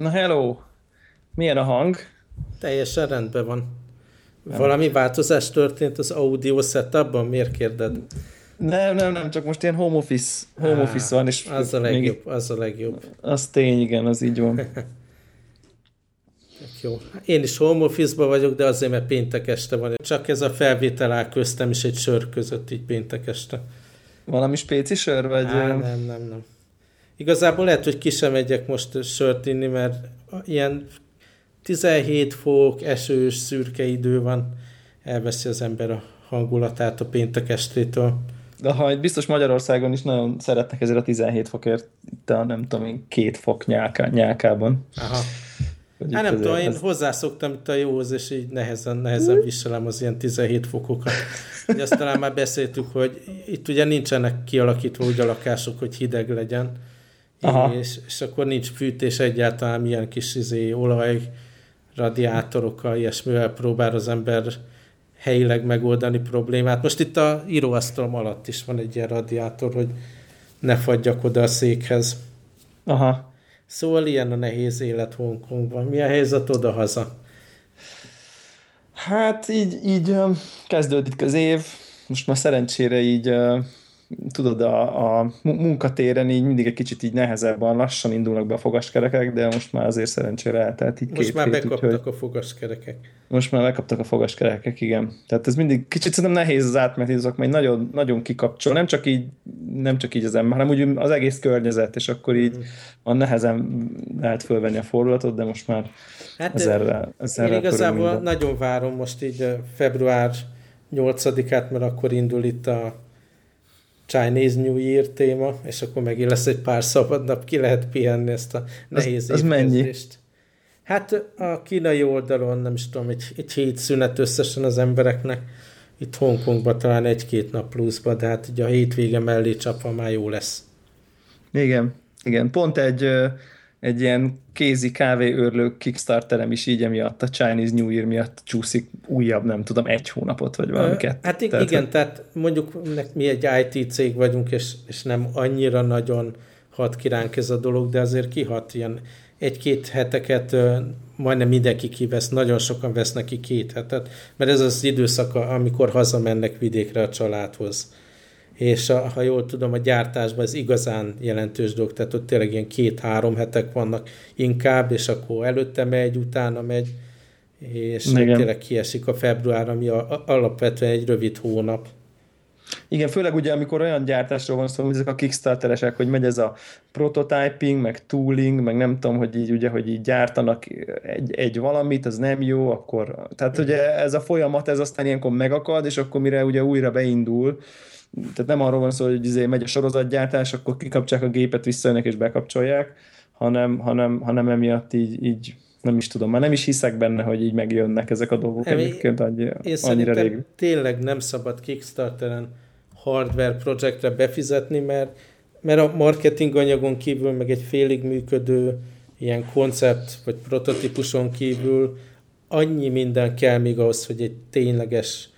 Na hello! Milyen a hang? Teljesen rendben van. Valami változás történt az audio setupban? Miért kérded? Nem, nem, nem, csak most ilyen home office, home office van, és Az a legjobb, az a legjobb. Az tény, igen, az így van. Jó. Én is home office vagyok, de azért, mert péntek este van. Csak ez a felvétel áll köztem is egy sör között, így péntek este. Valami spéci sör, vagy? Á, nem, nem, nem. Igazából lehet, hogy ki sem megyek most sört inni, mert ilyen 17 fok, esős, szürke idő van, elveszi az ember a hangulatát a péntek estétől. De ha biztos Magyarországon is nagyon szeretnek ezért a 17 fokért, itt a nem tudom én, két fok nyálká, nyálkában. Aha. Hát nem tudom, én ez... hozzászoktam itt a jóhoz, és így nehezen, nehezen viselem az ilyen 17 fokokat. Ugye azt talán már beszéltük, hogy itt ugye nincsenek kialakítva úgy a lakások, hogy hideg legyen, Aha. És, és akkor nincs fűtés egyáltalán, milyen kis izé, olaj, radiátorokkal, ilyesmivel próbál az ember helyileg megoldani problémát. Most itt a íróasztalom alatt is van egy ilyen radiátor, hogy ne fagyjak oda a székhez. Aha. Szóval ilyen a nehéz élet Hongkongban. Mi a helyzet oda-haza? Hát így, így kezdődik az év. Most már szerencsére így tudod, a, a munkatéren így mindig egy kicsit így nehezebben, lassan indulnak be a fogaskerekek, de most már azért szerencsére eltelt így Most két már hét, bekaptak úgyhogy... a fogaskerekek. Most már bekaptak a fogaskerekek, igen. Tehát ez mindig kicsit szerintem nehéz az átmeneti azok, majd nagyon, nagyon kikapcsol, nem csak így, nem csak így az ember, hanem úgy az egész környezet, és akkor így mm. van nehezen lehet fölvenni a fordulatot, de most már hát ezerre, ezerre Én igazából nagyon várom most így február 8-át, mert akkor indul itt a Chinese New Year téma, és akkor megint lesz egy pár szabad nap, ki lehet pihenni ezt a nehéz az, az mennyi? Hát a kínai oldalon nem is tudom, egy, egy hét szünet összesen az embereknek, itt Hongkongban talán egy-két nap pluszba, de hát ugye a hétvége mellé csapva már jó lesz. Igen, igen. Pont egy egy ilyen kézi kávéőrlő Kickstarterem is így emiatt, a Chinese New Year miatt csúszik újabb, nem tudom, egy hónapot, vagy valamiket. Hát tehát, igen, hogy... tehát mondjuk mi egy IT cég vagyunk, és, és nem annyira nagyon hat kiránk ez a dolog, de azért kihat ilyen egy-két heteket majdnem mindenki kivesz, nagyon sokan vesznek ki két hetet, mert ez az időszaka, amikor hazamennek vidékre a családhoz és a, ha jól tudom, a gyártásban ez igazán jelentős dolog, tehát ott tényleg ilyen két-három hetek vannak inkább, és akkor előtte megy, utána megy, és Igen. tényleg kiesik a február, ami a, a, alapvetően egy rövid hónap. Igen, főleg ugye, amikor olyan gyártásról van szó, ezek a kickstarteresek, hogy megy ez a prototyping, meg tooling, meg nem tudom, hogy így, ugye, hogy így gyártanak egy, egy valamit, az nem jó, akkor, tehát ugye ez a folyamat, ez aztán ilyenkor megakad, és akkor mire ugye újra beindul, tehát nem arról van szó, hogy izé megy a sorozatgyártás, akkor kikapcsolják a gépet, visszajönnek és bekapcsolják, hanem, hanem, hanem emiatt így, így nem is tudom, már nem is hiszek benne, hogy így megjönnek ezek a dolgok Emi, egyébként annyira, én annyira rég. tényleg nem szabad Kickstarteren hardware projektre befizetni, mert, mert a marketing anyagon kívül, meg egy félig működő ilyen koncept vagy prototípuson kívül annyi minden kell még ahhoz, hogy egy tényleges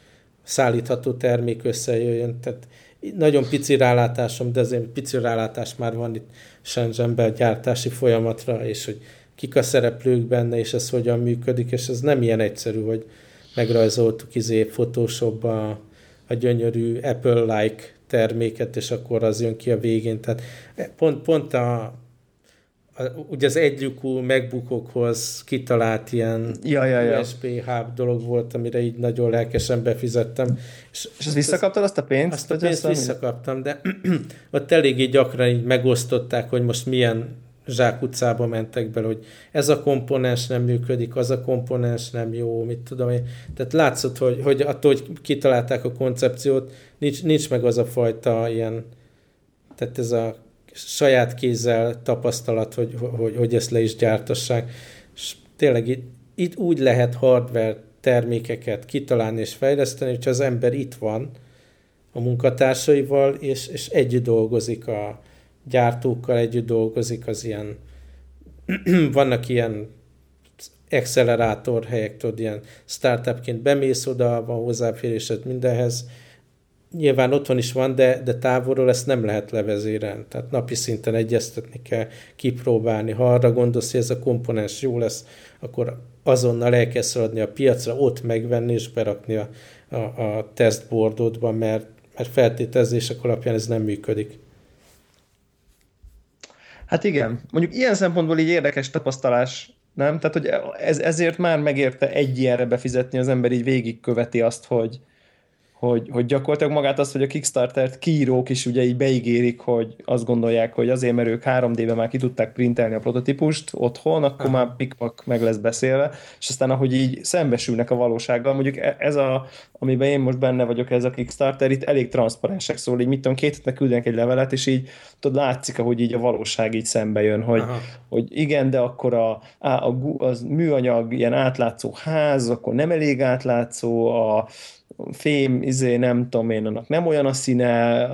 szállítható termék összejöjjön. Tehát nagyon pici rálátásom, de azért pici rálátás már van itt Shenzhenben gyártási folyamatra, és hogy kik a szereplők benne, és ez hogyan működik, és ez nem ilyen egyszerű, hogy megrajzoltuk izé photoshop a, a gyönyörű Apple-like terméket, és akkor az jön ki a végén. Tehát pont, pont a, ugye az egylyukú megbukokhoz kitalált ilyen ja, ja, ja. USB hub dolog volt, amire így nagyon lelkesen befizettem. És, és azt visszakaptad azt a pénzt? Azt a pénzt visszakaptam, de ott eléggé gyakran így megosztották, hogy most milyen zsákutcába mentek bele, hogy ez a komponens nem működik, az a komponens nem jó, mit tudom én. Tehát látszott, hogy, hogy attól, hogy kitalálták a koncepciót, nincs, nincs meg az a fajta ilyen, tehát ez a saját kézzel tapasztalat, hogy, hogy, hogy ezt le is gyártassák. És tényleg itt, itt úgy lehet hardware termékeket kitalálni és fejleszteni, hogyha az ember itt van a munkatársaival, és, és együtt dolgozik a gyártókkal, együtt dolgozik az ilyen, vannak ilyen accelerátor helyek, tudod, ilyen startupként bemész oda, van hozzáférésed mindenhez, nyilván otthon is van, de, de távolról ezt nem lehet levezérelni. Tehát napi szinten egyeztetni kell, kipróbálni. Ha arra gondolsz, hogy ez a komponens jó lesz, akkor azonnal elkezd adni a piacra, ott megvenni és berakni a, a, a tesztboardodba, mert, mert feltételezések alapján ez nem működik. Hát igen, mondjuk ilyen szempontból így érdekes tapasztalás, nem? Tehát, hogy ez, ezért már megérte egy ilyenre befizetni, az ember így végigköveti azt, hogy, hogy, hogy gyakorlatilag magát azt, hogy a Kickstarter-t kiírók is ugye így beígérik, hogy azt gondolják, hogy azért, mert ők 3D-ben már ki tudták printelni a prototípust otthon, akkor Aha. már pikpak meg lesz beszélve, és aztán ahogy így szembesülnek a valósággal, mondjuk e- ez a, amiben én most benne vagyok, ez a Kickstarter, itt elég transzparensek szól, így mit tudom, két hétnek küldenek egy levelet, és így tudod, látszik, ahogy így a valóság így szembe jön, hogy, hogy igen, de akkor a, a, a, az műanyag ilyen átlátszó ház, akkor nem elég átlátszó, a fém, izé, nem tudom én, annak nem olyan a színe,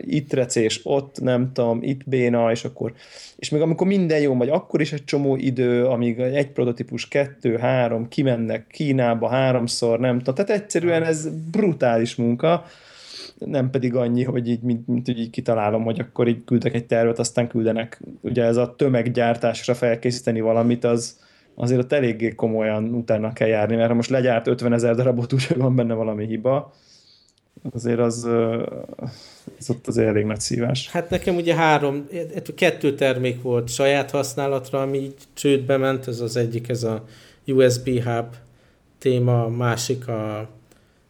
itt recés, ott nem tudom, itt béna, és akkor, és még amikor minden jó vagy, akkor is egy csomó idő, amíg egy prototípus, kettő, három, kimennek Kínába háromszor, nem tudom, tehát egyszerűen ez brutális munka, nem pedig annyi, hogy így, mint, mint így kitalálom, hogy akkor így küldek egy tervet, aztán küldenek. Ugye ez a tömeggyártásra felkészíteni valamit, az, azért ott eléggé komolyan utána kell járni, mert ha most legyárt 50 ezer darabot, úgyhogy van benne valami hiba, azért az, az ott azért elég nagy szívás. Hát nekem ugye három, kettő termék volt saját használatra, ami így csődbe ment, ez az egyik, ez a USB hub téma, a másik a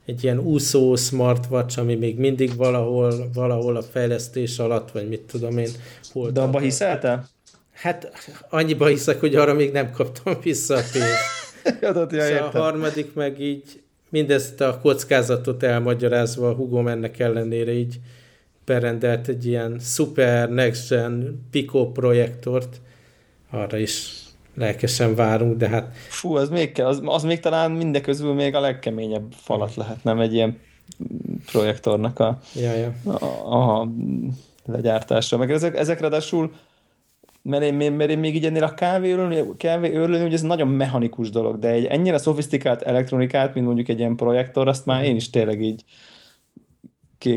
egy ilyen úszó smartwatch, ami még mindig valahol, valahol a fejlesztés alatt, vagy mit tudom én. Hol De abba hiszelte? Hát annyiba hiszek, hogy arra még nem kaptam vissza a pénzt. Adott, ja, szóval a harmadik meg így mindezt a kockázatot elmagyarázva a hugom ennek ellenére így berendelt egy ilyen super next gen Pico projektort, arra is lelkesen várunk, de hát... Fú, az még kell, az, az még talán mindeközül még a legkeményebb falat lehet, nem egy ilyen projektornak a, ja, ja. a, a legyártásra. Meg ezek, ezek ráadásul mert én, mert én még így ennél a kávéőrlőn, kávéőrlőn, hogy ez nagyon mechanikus dolog, de egy ennyire szofisztikált elektronikát, mint mondjuk egy ilyen projektor, azt már én is tényleg így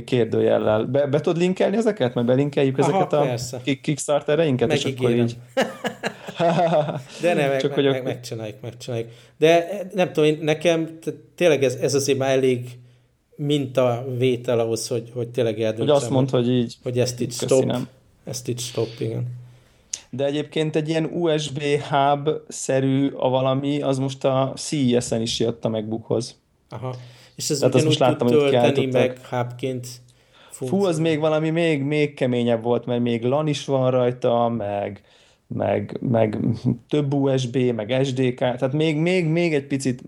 kérdőjellel. Be, be tudod linkelni ezeket? Mert belinkeljük Aha, ezeket a persze. Kickstartereinket, és akkor így... De nem, Csak meg, meg, megcsináljuk, megcsináljuk. De nem tudom, nekem tényleg ez, ez azért már elég minta vétel ahhoz, hogy, hogy tényleg eldöntsem. Hogy azt mondd, hogy így... Hogy ezt itt stop. Ezt itt stop, igen de egyébként egy ilyen USB hub-szerű a valami, az most a CES-en is jött a MacBookhoz. Aha. És ez ugyanúgy most láttam, tud tölteni meg hubként Fú, az még valami még, még keményebb volt, mert még LAN is van rajta, meg, meg, meg több USB, meg SDK, tehát még, még, még egy picit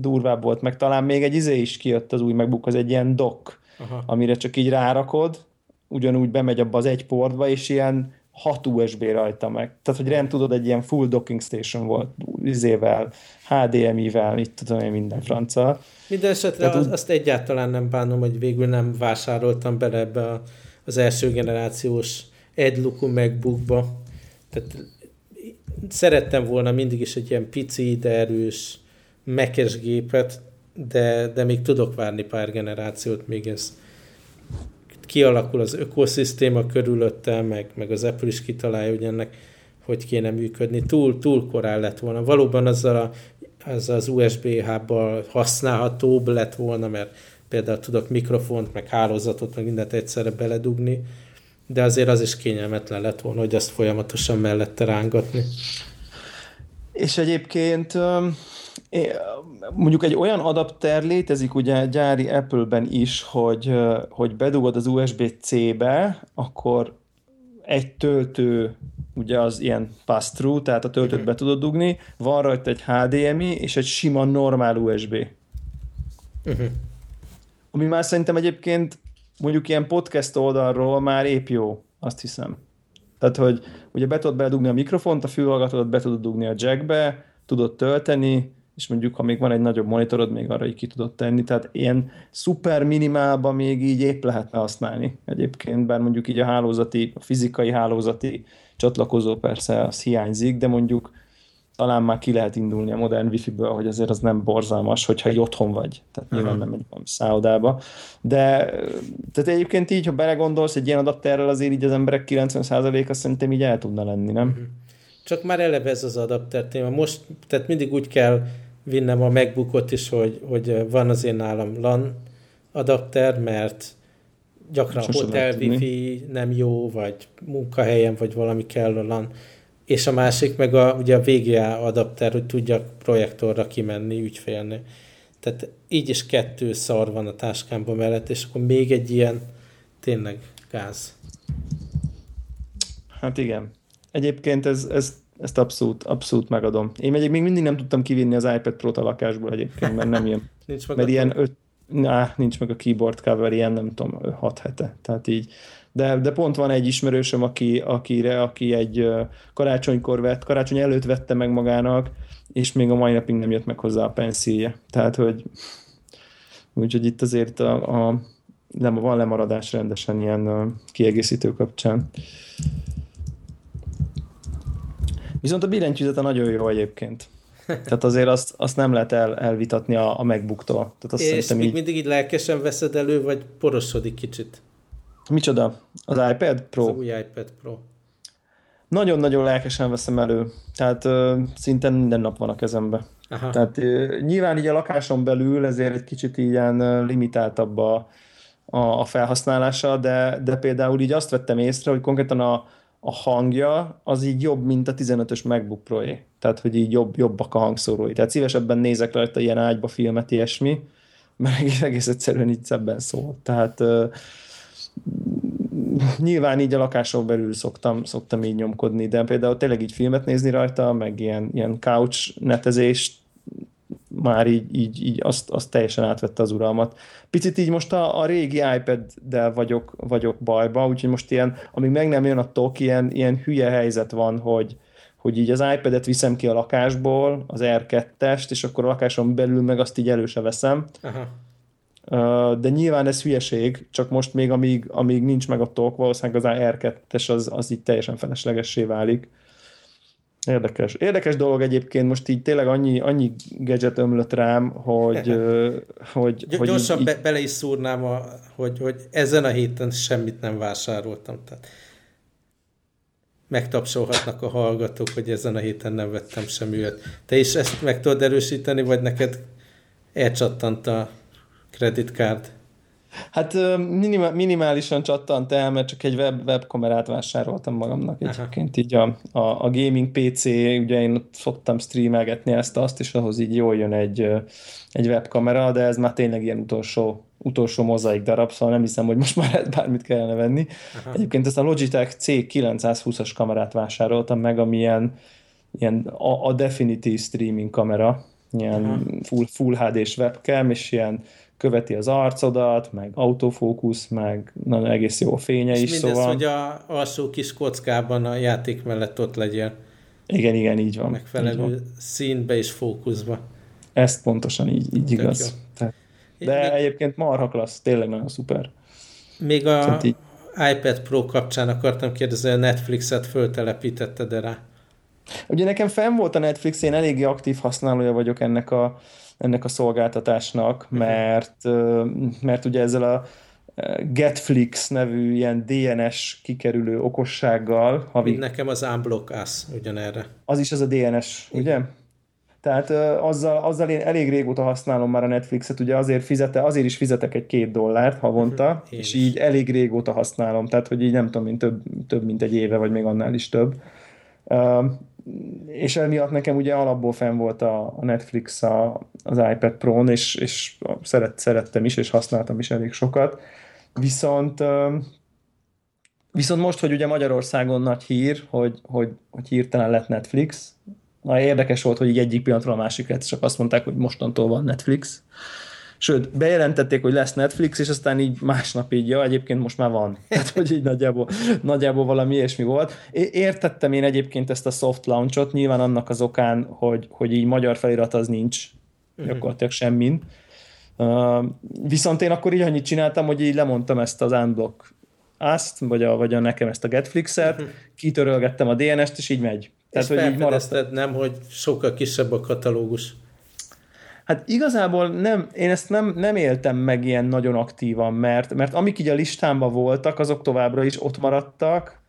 durvább volt, meg talán még egy izé is kijött az új MacBook, az egy ilyen dock, Aha. amire csak így rárakod, ugyanúgy bemegy abba az egy portba, és ilyen 6 USB rajta meg. Tehát, hogy rend tudod, egy ilyen full docking station volt, izével, HDMI-vel, itt tudom én minden franca. Minden esetre Tehát, az, azt egyáltalán nem bánom, hogy végül nem vásároltam bele ebbe a, az első generációs egy MacBookba. Tehát szerettem volna mindig is egy ilyen pici, de erős mekes gépet, de, de még tudok várni pár generációt, még ez kialakul az ökoszisztéma körülötte, meg, meg az Apple is kitalálja, hogy ennek hogy kéne működni. Túl, túl korán lett volna. Valóban azzal a, az, az USB hub használhatóbb lett volna, mert például tudok mikrofont, meg hálózatot, meg mindent egyszerre beledugni, de azért az is kényelmetlen lett volna, hogy ezt folyamatosan mellette rángatni. És egyébként mondjuk egy olyan adapter létezik ugye gyári Apple-ben is, hogy, hogy bedugod az USB-C-be, akkor egy töltő, ugye az ilyen pass-through, tehát a töltőt be tudod dugni, van rajta egy HDMI és egy sima normál USB. Uh-huh. Ami már szerintem egyébként mondjuk ilyen podcast oldalról már épp jó, azt hiszem. Tehát, hogy ugye be tudod bedugni a mikrofont, a fülhallgatót be tudod dugni a jackbe, tudod tölteni, és mondjuk, ha még van egy nagyobb monitorod, még arra így ki tudod tenni, tehát ilyen szuper minimálban még így épp lehetne használni egyébként, bár mondjuk így a hálózati, a fizikai hálózati csatlakozó persze az hiányzik, de mondjuk talán már ki lehet indulni a modern wifi-ből, hogy azért az nem borzalmas, hogyha egy otthon vagy. Tehát nyilván nem egy szállodába. De tehát egyébként így, ha belegondolsz, egy ilyen adapterrel azért így az emberek 90%-a szerintem így el tudna lenni, nem? Uh-huh. Csak már eleve ez az adapter téma. Most, tehát mindig úgy kell vinnem a MacBookot is, hogy, hogy van az én nálam LAN adapter, mert gyakran Sose hotel wifi nem jó, vagy munkahelyen, vagy valami kell a LAN. És a másik meg a, ugye a VGA adapter, hogy tudjak projektorra kimenni ügyfélni. Tehát így is kettő szar van a táskámban mellett, és akkor még egy ilyen tényleg gáz. Hát igen. Egyébként ez, ez, ezt abszolút, abszolút megadom. Én még mindig nem tudtam kivinni az iPad Pro-t a lakásból egyébként, mert nem ilyen. nincs meg mert ilyen öt, Á, nincs meg a keyboard cover, ilyen nem tudom, 6 hete. Tehát így. De, de pont van egy ismerősöm, aki, akire, aki egy karácsonykor vett, karácsony előtt vette meg magának, és még a mai napig nem jött meg hozzá a penszíje. Tehát, hogy úgyhogy itt azért a, a nem, van lemaradás rendesen ilyen kiegészítő kapcsán. Viszont a billentyűzete nagyon jó egyébként. Tehát azért azt, azt nem lehet el, elvitatni a, a MacBooktól. Tehát azt És még így... mindig így lelkesen veszed elő, vagy porosodik kicsit? Micsoda? Az iPad Pro? Az új iPad Pro. Nagyon-nagyon lelkesen veszem elő. Tehát uh, szinte minden nap van a kezembe. Aha. Tehát uh, nyilván így a lakáson belül ezért egy kicsit ilyen limitáltabb a, a, a felhasználása, de, de például így azt vettem észre, hogy konkrétan a, a hangja az így jobb, mint a 15-ös MacBook pro -é. Tehát, hogy így jobb, jobbak a hangszórói. Tehát szívesebben nézek rajta ilyen ágyba filmet, ilyesmi, mert egész, egyszerűen így szebben szól. Tehát nyilván így a lakáson belül szoktam, szoktam így nyomkodni, de például tényleg így filmet nézni rajta, meg ilyen, ilyen couch netezést már így, így, így azt, azt teljesen átvette az uralmat. Picit így most a, a régi iPad-del vagyok, vagyok bajba, úgyhogy most ilyen, amíg meg nem jön a tok, ilyen, ilyen hülye helyzet van, hogy, hogy így az iPad-et viszem ki a lakásból, az R2-est, és akkor a lakáson belül meg azt így előse veszem. Aha. De nyilván ez hülyeség, csak most még amíg, amíg nincs meg a tok, valószínűleg az R2-es az, az így teljesen feleslegessé válik. Érdekes. Érdekes dolog egyébként, most így tényleg annyi, annyi gadget ömlött rám, hogy... hogy, G- hogy gyorsan így, be, bele is szúrnám, a, hogy, hogy ezen a héten semmit nem vásároltam. Tehát megtapsolhatnak a hallgatók, hogy ezen a héten nem vettem semmiért. Te is ezt meg tudod erősíteni, vagy neked elcsattant a kreditkárd? Hát minimál, minimálisan csattant el, mert csak egy web, webkamerát vásároltam magamnak Aha. egyébként így a, a, a gaming PC, ugye én szoktam streamelgetni ezt-azt, és ahhoz így jól jön egy, egy webkamera, de ez már tényleg ilyen utolsó, utolsó mozaik darab, szóval nem hiszem, hogy most már bármit kellene venni. Aha. Egyébként ezt a Logitech C920-as kamerát vásároltam meg, ami ilyen, ilyen a, a definitív streaming kamera, ilyen full, full HD-s webcam, és ilyen követi az arcodat, meg autofókusz, meg nagyon egész jó fénye és is, mindez, szóval... hogy a alsó kis kockában a játék mellett ott legyen. Igen, igen, így van. Megfelelő így van. színbe és fókuszba. Ezt pontosan így, így igaz. Tehát, de még, egyébként marha klassz, tényleg nagyon szuper. Még a így... iPad Pro kapcsán akartam kérdezni, a Netflixet föltelepítetted rá? Ugye nekem fenn volt a Netflix, én eléggé aktív használója vagyok ennek a ennek a szolgáltatásnak, mhm. mert, mert ugye ezzel a Getflix nevű ilyen DNS kikerülő okossággal. Havi... Nekem az Unblock Us ugyanerre. Az is az a DNS, Igen. ugye? Tehát azzal, azzal én elég régóta használom már a Netflixet, ugye azért, fizete, azért is fizetek egy két dollárt havonta, uh-huh. és így elég régóta használom, tehát hogy így nem tudom, mint több, több mint egy éve, vagy még annál is több és emiatt nekem ugye alapból fenn volt a, Netflix a, az iPad Pro-n, és, és szeret, szerettem is, és használtam is elég sokat. Viszont viszont most, hogy ugye Magyarországon nagy hír, hogy, hogy, hogy hirtelen lett Netflix, na érdekes volt, hogy így egyik pillanatról a másikra csak azt mondták, hogy mostantól van Netflix, Sőt, bejelentették, hogy lesz Netflix, és aztán így másnap így, ja, egyébként most már van. Tehát, hogy így nagyjából, nagyjából valami ilyesmi volt. Értettem én egyébként ezt a soft launchot, nyilván annak az okán, hogy, hogy így magyar felirat az nincs, uh-huh. gyakorlatilag semmin. Uh, viszont én akkor így annyit csináltam, hogy így lemondtam ezt az unblock azt, vagy a, vagy a nekem ezt a Getflix-et, uh-huh. kitörölgettem a DNS-t, és így megy. Tehát, és hogy így maradt... nem, hogy sokkal kisebb a katalógus. Hát igazából nem, én ezt nem, nem éltem meg ilyen nagyon aktívan, mert, mert amik így a listámban voltak, azok továbbra is ott maradtak.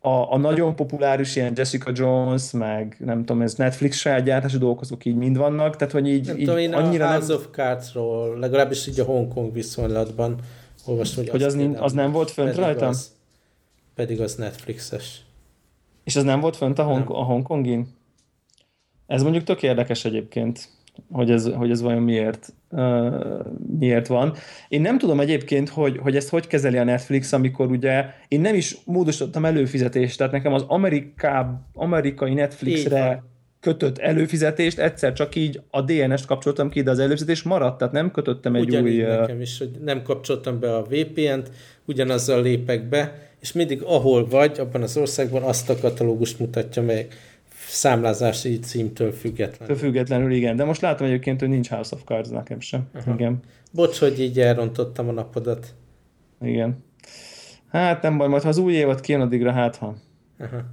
A, a nagyon populáris ilyen Jessica Jones, meg nem tudom, ez Netflix saját gyártású dolgozók így mind vannak, tehát hogy így, nem így tudom, én annyira a House nem... of Cards-ról, legalábbis így a Hongkong viszonylatban olvastam, hogy, hogy az, nem, az nem volt fönt rajta? Az, pedig az Netflixes. És az nem volt fönt a, Hong, a Hongkongin? Ez mondjuk tök érdekes egyébként hogy ez, hogy ez vajon miért, uh, miért van. Én nem tudom egyébként, hogy, hogy ezt hogy kezeli a Netflix, amikor ugye én nem is módosítottam előfizetést, tehát nekem az Ameriká, amerikai Netflixre kötött előfizetést, egyszer csak így a DNS-t kapcsoltam ki, de az előfizetés maradt, tehát nem kötöttem egy Ugyanígy új... nekem is, hogy nem kapcsoltam be a VPN-t, ugyanazzal lépek be, és mindig ahol vagy, abban az országban azt a katalógust mutatja meg számlázási címtől függetlenül. Függetlenül, igen. De most látom egyébként, hogy nincs House of Cards nekem sem. Aha. Igen. Bocs, hogy így elrontottam a napodat. Igen. Hát nem baj, majd ha az új évad kijön, addigra hát ha. Aha.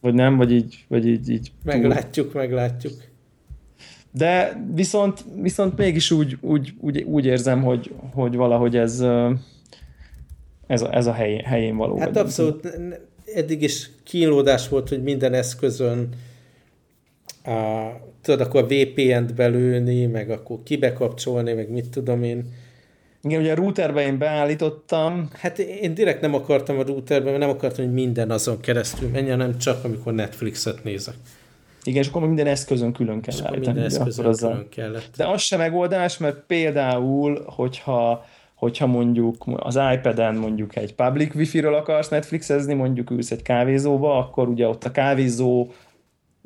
Vagy nem, vagy így, vagy így, így Meglátjuk, túl. meglátjuk. De viszont, viszont mégis úgy, úgy, úgy, úgy érzem, hogy, hogy valahogy ez, ez a, ez a hely, helyén való. Hát abszolút, eddig is kínlódás volt, hogy minden eszközön a, tudod, akkor VPN-t belőni, meg akkor kibekapcsolni, meg mit tudom én. Igen, ugye a routerbe én beállítottam. Hát én direkt nem akartam a routerbe, mert nem akartam, hogy minden azon keresztül menjen, nem csak amikor Netflixet nézek. Igen, és akkor minden eszközön külön kell állítani. Minden eszközön külön kellett. De az sem megoldás, mert például, hogyha hogyha mondjuk az iPad-en mondjuk egy public wifi-ről akarsz Netflixezni, mondjuk ülsz egy kávézóba, akkor ugye ott a kávézó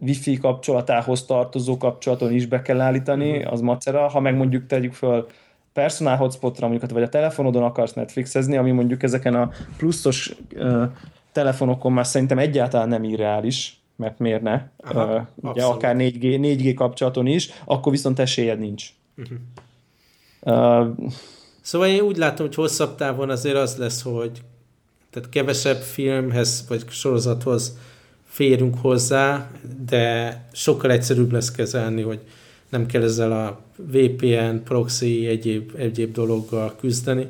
wifi kapcsolatához tartozó kapcsolaton is be kell állítani, uh-huh. az macera. Ha meg mondjuk tegyük föl personal hotspotra, mondjuk, vagy a telefonodon akarsz Netflixezni, ami mondjuk ezeken a pluszos uh, telefonokon már szerintem egyáltalán nem irreális, mert miért ne? Aha, uh, ugye akár 4G, 4G kapcsolaton is, akkor viszont esélyed nincs. Uh-huh. Uh, Szóval én úgy látom, hogy hosszabb távon azért az lesz, hogy tehát kevesebb filmhez vagy sorozathoz férünk hozzá, de sokkal egyszerűbb lesz kezelni, hogy nem kell ezzel a VPN, proxy, egyéb, egyéb dologgal küzdeni.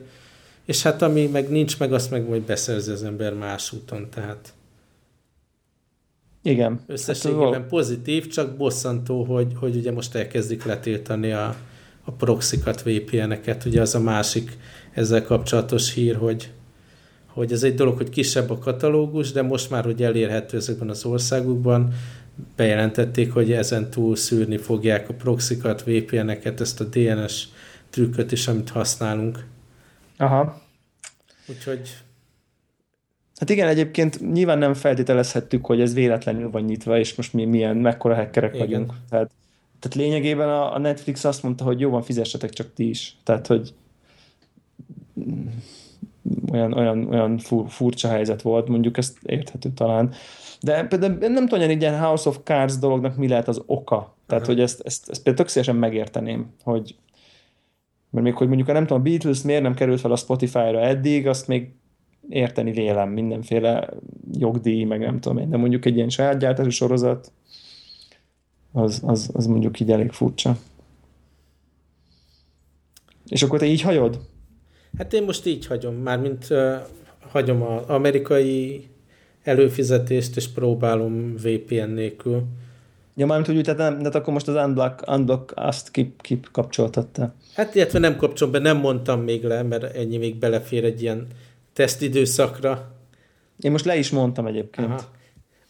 És hát ami meg nincs meg, azt meg majd beszerzi az ember más úton, tehát igen. Összességében hát, pozitív, csak bosszantó, hogy, hogy ugye most elkezdik letiltani a, a proxikat, VPN-eket, ugye az a másik ezzel kapcsolatos hír, hogy, hogy ez egy dolog, hogy kisebb a katalógus, de most már, hogy elérhető ezekben az országokban, bejelentették, hogy ezen túl szűrni fogják a proxikat, VPN-eket, ezt a DNS trükköt is, amit használunk. Aha. Úgyhogy Hát igen, egyébként nyilván nem feltételezhettük, hogy ez véletlenül van nyitva, és most mi milyen, mekkora hackerek igen. vagyunk. Tehát tehát lényegében a, a Netflix azt mondta, hogy jó van, fizessetek csak ti is. Tehát, hogy olyan, olyan, olyan furcsa helyzet volt, mondjuk ezt érthető talán. De például nem tudom, hogy egy ilyen House of Cards dolognak mi lehet az oka. Tehát, uh-huh. hogy ezt, ezt, ezt például tök szívesen megérteném, hogy mert még hogy mondjuk nem tudom, a Beatles miért nem került fel a Spotify-ra eddig, azt még érteni vélem mindenféle jogdíj, meg nem tudom én, de mondjuk egy ilyen saját gyártású sorozat, az, az, az mondjuk így elég furcsa. És akkor te így hagyod? Hát én most így hagyom, mármint uh, hagyom az amerikai előfizetést, és próbálom VPN nélkül. Ja, mármint úgy, tehát, nem, tehát akkor most az unblock, unblock azt kip, kip kapcsoltatta. Hát illetve nem kapcsolom be, nem mondtam még le, mert ennyi még belefér egy ilyen tesztidőszakra. Én most le is mondtam egyébként. Aha.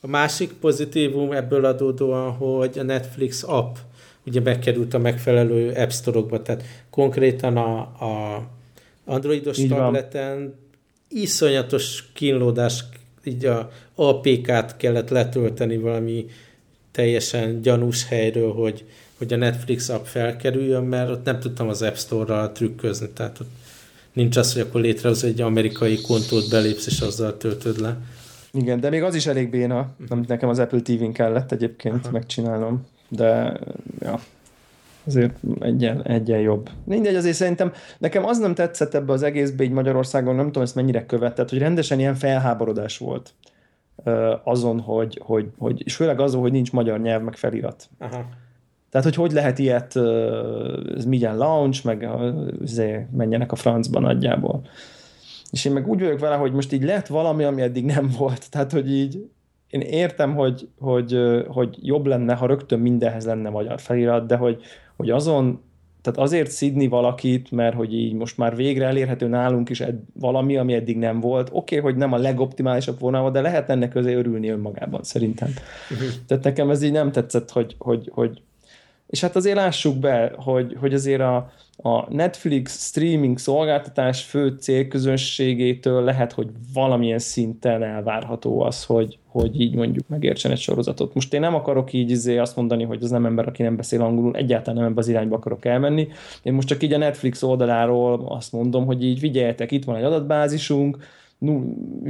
A másik pozitívum ebből adódóan, hogy a Netflix app ugye megkerült a megfelelő App Store-okba, tehát konkrétan a, a androidos így tableten van. iszonyatos kínlódás, így a APK-t kellett letölteni valami teljesen gyanús helyről, hogy, hogy a Netflix app felkerüljön, mert ott nem tudtam az App Store-ral trükközni, tehát ott nincs az, hogy akkor létrehoz egy amerikai kontót belépsz, és azzal töltöd le. Igen, de még az is elég béna, amit nekem az Apple TV-n kellett egyébként Aha. megcsinálnom, de ja, azért egyen, egyen jobb. Mindegy, azért szerintem nekem az nem tetszett ebbe az egészbe így Magyarországon, nem tudom ezt mennyire követett, hogy rendesen ilyen felháborodás volt azon, hogy, hogy, hogy, és főleg azon, hogy nincs magyar nyelv, meg felirat. Aha. Tehát, hogy hogy lehet ilyet, ez milyen launch, meg azért menjenek a francba nagyjából. És én meg úgy vagyok vele, hogy most így lett valami, ami eddig nem volt. Tehát, hogy így én értem, hogy, hogy, hogy jobb lenne, ha rögtön mindenhez lenne magyar felirat, de hogy, hogy azon, tehát azért szidni valakit, mert hogy így most már végre elérhető nálunk is ed, valami, ami eddig nem volt. Oké, okay, hogy nem a legoptimálisabb volna, de lehet ennek közé örülni önmagában, szerintem. Uh-huh. Tehát nekem ez így nem tetszett, hogy, hogy, hogy és hát azért lássuk be, hogy, hogy azért a, a Netflix streaming szolgáltatás fő célközönségétől lehet, hogy valamilyen szinten elvárható az, hogy, hogy így mondjuk megértsen egy sorozatot. Most én nem akarok így izé azt mondani, hogy az nem ember, aki nem beszél angolul, egyáltalán nem ebbe az irányba akarok elmenni. Én most csak így a Netflix oldaláról azt mondom, hogy így vigyeljetek, itt van egy adatbázisunk,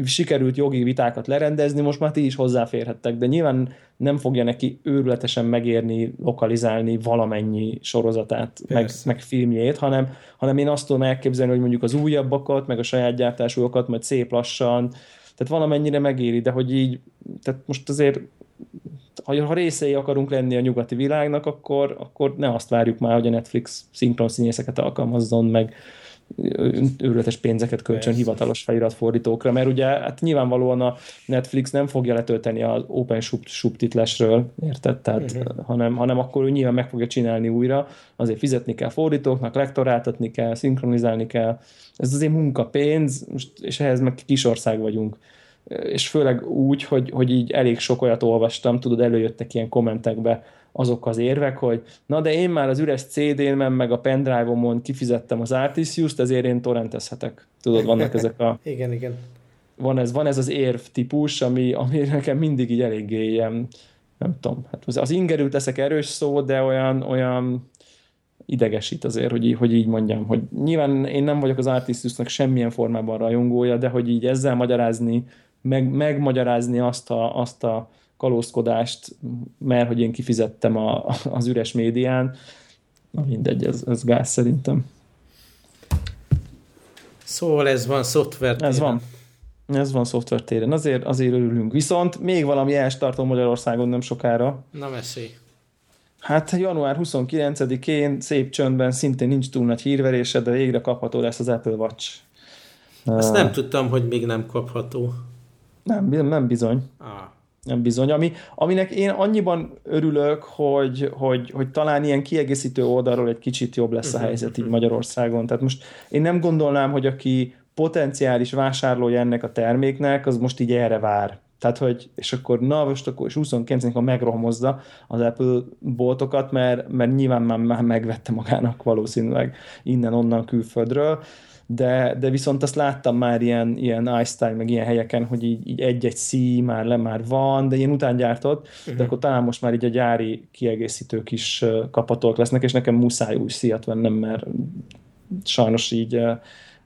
sikerült jogi vitákat lerendezni, most már ti is hozzáférhettek, de nyilván nem fogja neki őrületesen megérni, lokalizálni valamennyi sorozatát, meg, meg filmjét, hanem, hanem én azt tudom elképzelni, hogy mondjuk az újabbakat, meg a saját gyártásúakat majd szép lassan, tehát valamennyire megéri, de hogy így, tehát most azért ha részei akarunk lenni a nyugati világnak, akkor, akkor ne azt várjuk már, hogy a Netflix szinkron színészeket alkalmazzon, meg, őrületes pénzeket kölcsön Persze. hivatalos feliratfordítókra, mert ugye hát nyilvánvalóan a Netflix nem fogja letölteni az Open subtitlesről, érted? Tehát, uh-huh. hanem, hanem akkor ő nyilván meg fogja csinálni újra, azért fizetni kell fordítóknak, lektoráltatni kell, szinkronizálni kell. Ez azért munkapénz, és ehhez meg kisország vagyunk és főleg úgy, hogy, hogy így elég sok olyat olvastam, tudod, előjöttek ilyen kommentekbe, azok az érvek, hogy na de én már az üres CD-men meg a pendrive-omon kifizettem az Artisius-t, ezért én torrentezhetek. Tudod, vannak ezek a... igen, igen. Van ez, van ez az érv típus, ami, ami nekem mindig így eléggé ilyen, nem tudom, hát az ingerült leszek erős szó, de olyan, olyan idegesít azért, hogy, hogy így mondjam, hogy nyilván én nem vagyok az Artisiusnak semmilyen formában rajongója, de hogy így ezzel magyarázni, meg, megmagyarázni azt a, azt a kalózkodást, mert hogy én kifizettem a, az üres médián. Na mindegy, ez, ez gáz szerintem. Szóval ez van szoftver Ez van. Ez van szoftver téren. Azért, azért örülünk. Viszont még valami elstartó Magyarországon nem sokára. Na mesélj. Hát január 29-én szép csöndben szintén nincs túl nagy hírverése, de végre kapható lesz az Apple Watch. Azt uh, nem tudtam, hogy még nem kapható. Nem, nem bizony. Ah nem bizony, ami, aminek én annyiban örülök, hogy, hogy, hogy talán ilyen kiegészítő oldalról egy kicsit jobb lesz a mhm, helyzet így mhm. Magyarországon. Tehát most én nem gondolnám, hogy aki potenciális vásárlója ennek a terméknek, az most így erre vár. Tehát, hogy, és akkor na, most akkor és 29-ig megrohomozza az Apple boltokat, mert, mert nyilván már, már megvette magának valószínűleg innen-onnan külföldről de, de viszont azt láttam már ilyen, ilyen iStyle, meg ilyen helyeken, hogy így, így egy-egy szí már le már van, de ilyen utángyártott, uh-huh. de akkor talán most már így a gyári kiegészítők is kaphatóak lesznek, és nekem muszáj új szíjat vennem, mert sajnos így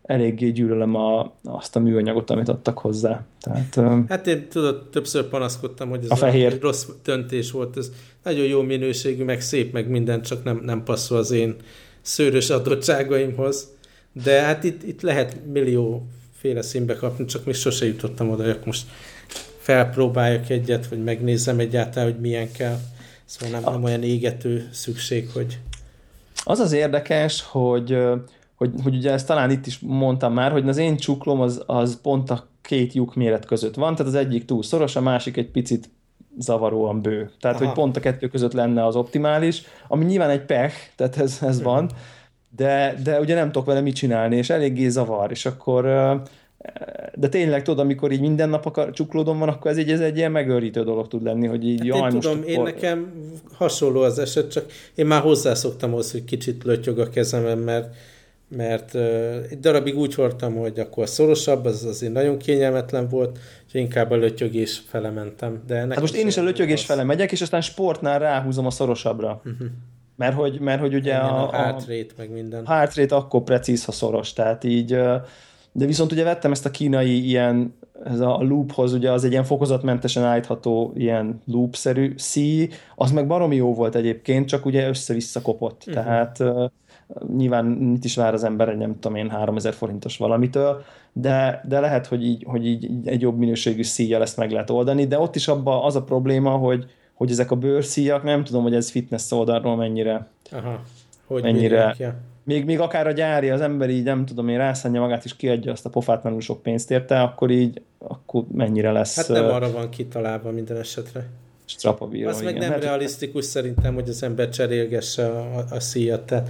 eléggé gyűlölöm a, azt a műanyagot, amit adtak hozzá. Tehát, hát én tudod, többször panaszkodtam, hogy ez a fehér. rossz döntés volt, ez nagyon jó minőségű, meg szép, meg minden, csak nem, nem passzol az én szőrös adottságaimhoz. De hát itt, itt lehet millió féle színbe kapni, csak még sose jutottam oda, hogy most felpróbáljak egyet, vagy megnézem egyáltalán, hogy milyen kell. Szóval nem, nem olyan égető szükség, hogy... Az az érdekes, hogy, hogy, hogy ugye ezt talán itt is mondtam már, hogy az én csuklom az, az pont a két lyuk méret között van, tehát az egyik túl szoros, a másik egy picit zavaróan bő. Tehát, Aha. hogy pont a kettő között lenne az optimális, ami nyilván egy pech, tehát ez, ez van, de, de ugye nem tudok vele mit csinálni, és eléggé zavar, és akkor de tényleg tudod, amikor így minden nap akar, csuklódom van, akkor ez, így, ez egy ilyen megőrítő dolog tud lenni, hogy így hát jaj, én tudom, most én akkor... nekem hasonló az eset, csak én már hozzászoktam ahhoz, hogy kicsit lötyög a kezemem, mert mert uh, egy darabig úgy voltam, hogy akkor szorosabb, az azért nagyon kényelmetlen volt, és inkább a lötyögés fele mentem. De hát most én is a lötyögés fele megyek, és aztán sportnál ráhúzom a szorosabbra. Uh-huh. Mert hogy, mert hogy ugye a, a heart rate meg minden. Heart rate akkor precíz, ha szoros, tehát így, de viszont ugye vettem ezt a kínai ilyen ez a loophoz, ugye az egy ilyen fokozatmentesen állítható ilyen loop-szerű szí, az meg baromi jó volt egyébként, csak ugye össze-vissza kopott. Uh-huh. Tehát nyilván mit is vár az ember egy nem tudom én 3000 forintos valamitől, de, de lehet, hogy így, hogy így egy jobb minőségű szíjjal ezt meg lehet oldani, de ott is abban az a probléma, hogy, hogy ezek a bőrszíjak, nem tudom, hogy ez fitness oldalról mennyire, Aha. Hogy mennyire, még, még akár a gyári, az ember így nem tudom, én rászánja magát és kiadja azt a pofátlanul sok pénzt érte, akkor így, akkor mennyire lesz... Hát nem arra van kitalálva minden esetre. Strapabíró, Az meg nem hát, realisztikus szerintem, hogy az ember cserélgesse a, a szíjat, tehát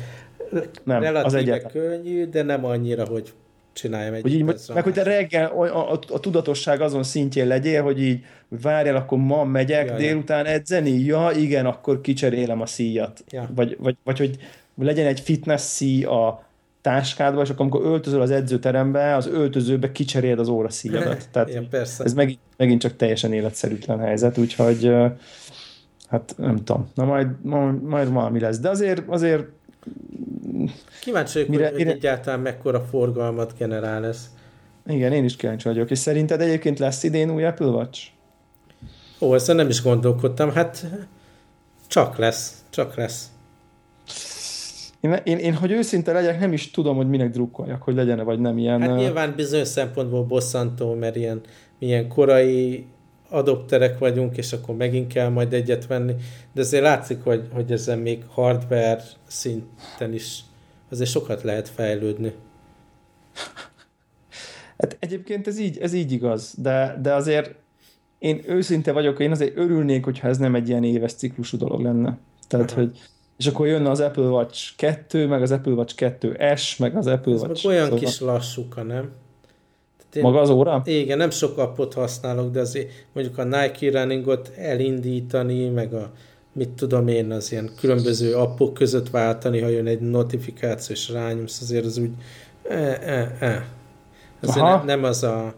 nem, relatíve az könnyű, de nem annyira, hogy csináljam egy hogy így, Meg hogy te reggel a, a, a, tudatosság azon szintjén legyél, hogy így várjál, akkor ma megyek ja, délután edzeni, ja igen, akkor kicserélem a szíjat. Ja. Vagy, vagy, vagy hogy legyen egy fitness szí a táskádba, és akkor amikor öltözöl az edzőterembe, az öltözőbe kicseréled az óra szíjadat. Tehát Igen, persze. ez megint, megint csak teljesen életszerűtlen helyzet, úgyhogy hát nem tudom, na majd, majd, majd valami lesz. De azért, azért Kíváncsi vagyok, mire, hogy, mire... egyáltalán mekkora forgalmat generál ez. Igen, én is kíváncsi vagyok. És szerinted egyébként lesz idén új Apple Watch? Ó, ezzel nem is gondolkodtam. Hát csak lesz, csak lesz. Én, én, én, hogy őszinte legyek, nem is tudom, hogy minek drukkoljak, hogy legyen vagy nem ilyen... Hát nyilván bizonyos szempontból bosszantó, mert ilyen, milyen korai adopterek vagyunk, és akkor megint kell majd egyet venni, de azért látszik, hogy, hogy ezen még hardware szinten is azért sokat lehet fejlődni. Hát egyébként ez így, ez így igaz, de, de azért én őszinte vagyok, én azért örülnék, hogyha ez nem egy ilyen éves ciklusú dolog lenne. Tehát, Aha. hogy és akkor jönne az Apple Watch 2, meg az Apple Watch 2S, meg az Apple Ez Watch... olyan szóval... kis lassúka, nem? Én, Maga az óra? Igen, nem sok appot használok, de azért mondjuk a Nike Runningot elindítani, meg a mit tudom én, az ilyen különböző appok között váltani, ha jön egy notifikáció, és rányomsz, azért az úgy eh, eh, eh. Azért ne, nem az a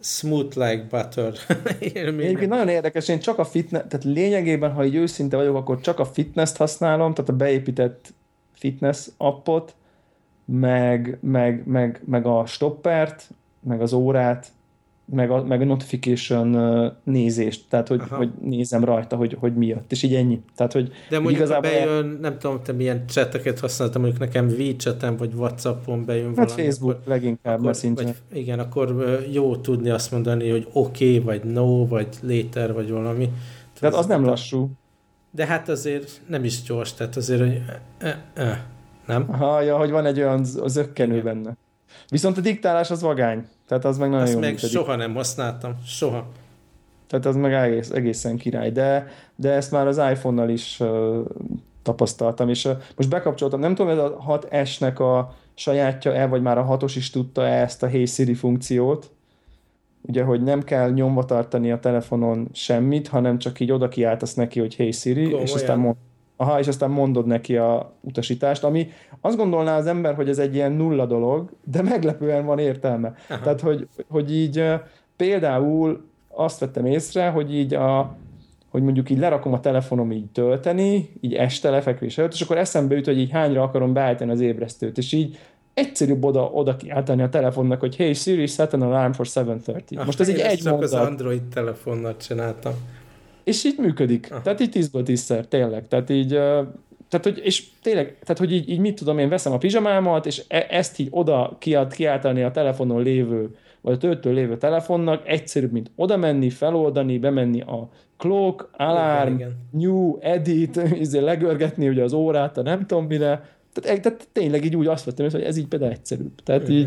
smooth like butter Egyébként nagyon érdekes, én csak a fitness, tehát lényegében, ha így őszinte vagyok, akkor csak a fitness-t használom, tehát a beépített fitness appot, meg, meg, meg, meg a stoppert, meg az órát, meg a, meg a notification nézést, tehát hogy, hogy nézem rajta, hogy, hogy mi jött, és így ennyi. Tehát, hogy De mondjuk igazából bejön, el... nem tudom, te milyen cseteket használtam, mondjuk nekem WeChat-en vagy Whatsappon bejön hát valami. Facebook akkor, leginkább akkor, vagy, Igen, akkor jó tudni azt mondani, hogy oké, okay, vagy no, vagy later, vagy valami. Tehát az nem lassú. De hát azért nem is gyors, tehát azért, hogy eh, eh, nem? Aha, ja, hogy van egy olyan zökkenő benne. Viszont a diktálás az vagány. Tehát az meg nagyon Azt jó meg működik. soha nem használtam. Soha. Tehát az meg egész, egészen király. De, de ezt már az iPhone-nal is uh, tapasztaltam, és uh, most bekapcsoltam, nem tudom, ez a 6S-nek a sajátja-e, vagy már a 6-os is tudta-e ezt a Hey Siri funkciót, ugye, hogy nem kell nyomva tartani a telefonon semmit, hanem csak így oda kiáltasz neki, hogy Hey Siri, Komolyan. és aztán mond, aha, és aztán mondod neki a utasítást, ami azt gondolná az ember, hogy ez egy ilyen nulla dolog, de meglepően van értelme. Aha. Tehát, hogy, hogy így például azt vettem észre, hogy így a, hogy mondjuk így lerakom a telefonom így tölteni, így este lefekvés előtt, és akkor eszembe jut, hogy így hányra akarom beállítani az ébresztőt, és így egyszerűbb oda, oda kiáltani a telefonnak, hogy hey Siri, set an alarm for 7.30. Most ez így egy mondat. az Android telefonnal csináltam. És így működik. Aha. Tehát így tízből tízszer, tényleg. Tehát így, tehát, hogy, és tényleg, tehát, hogy így, így mit tudom, én veszem a pizsamámat, és e, ezt így oda kiált, kiáltani a telefonon lévő, vagy a töltő lévő telefonnak, egyszerűbb, mint oda menni, feloldani, bemenni a clock, alarm, igen, igen. new, edit, izé legörgetni ugye az órát, a nem tudom mire, tehát, tehát tényleg így úgy azt vettem, hogy ez így például egyszerűbb. Tehát igen.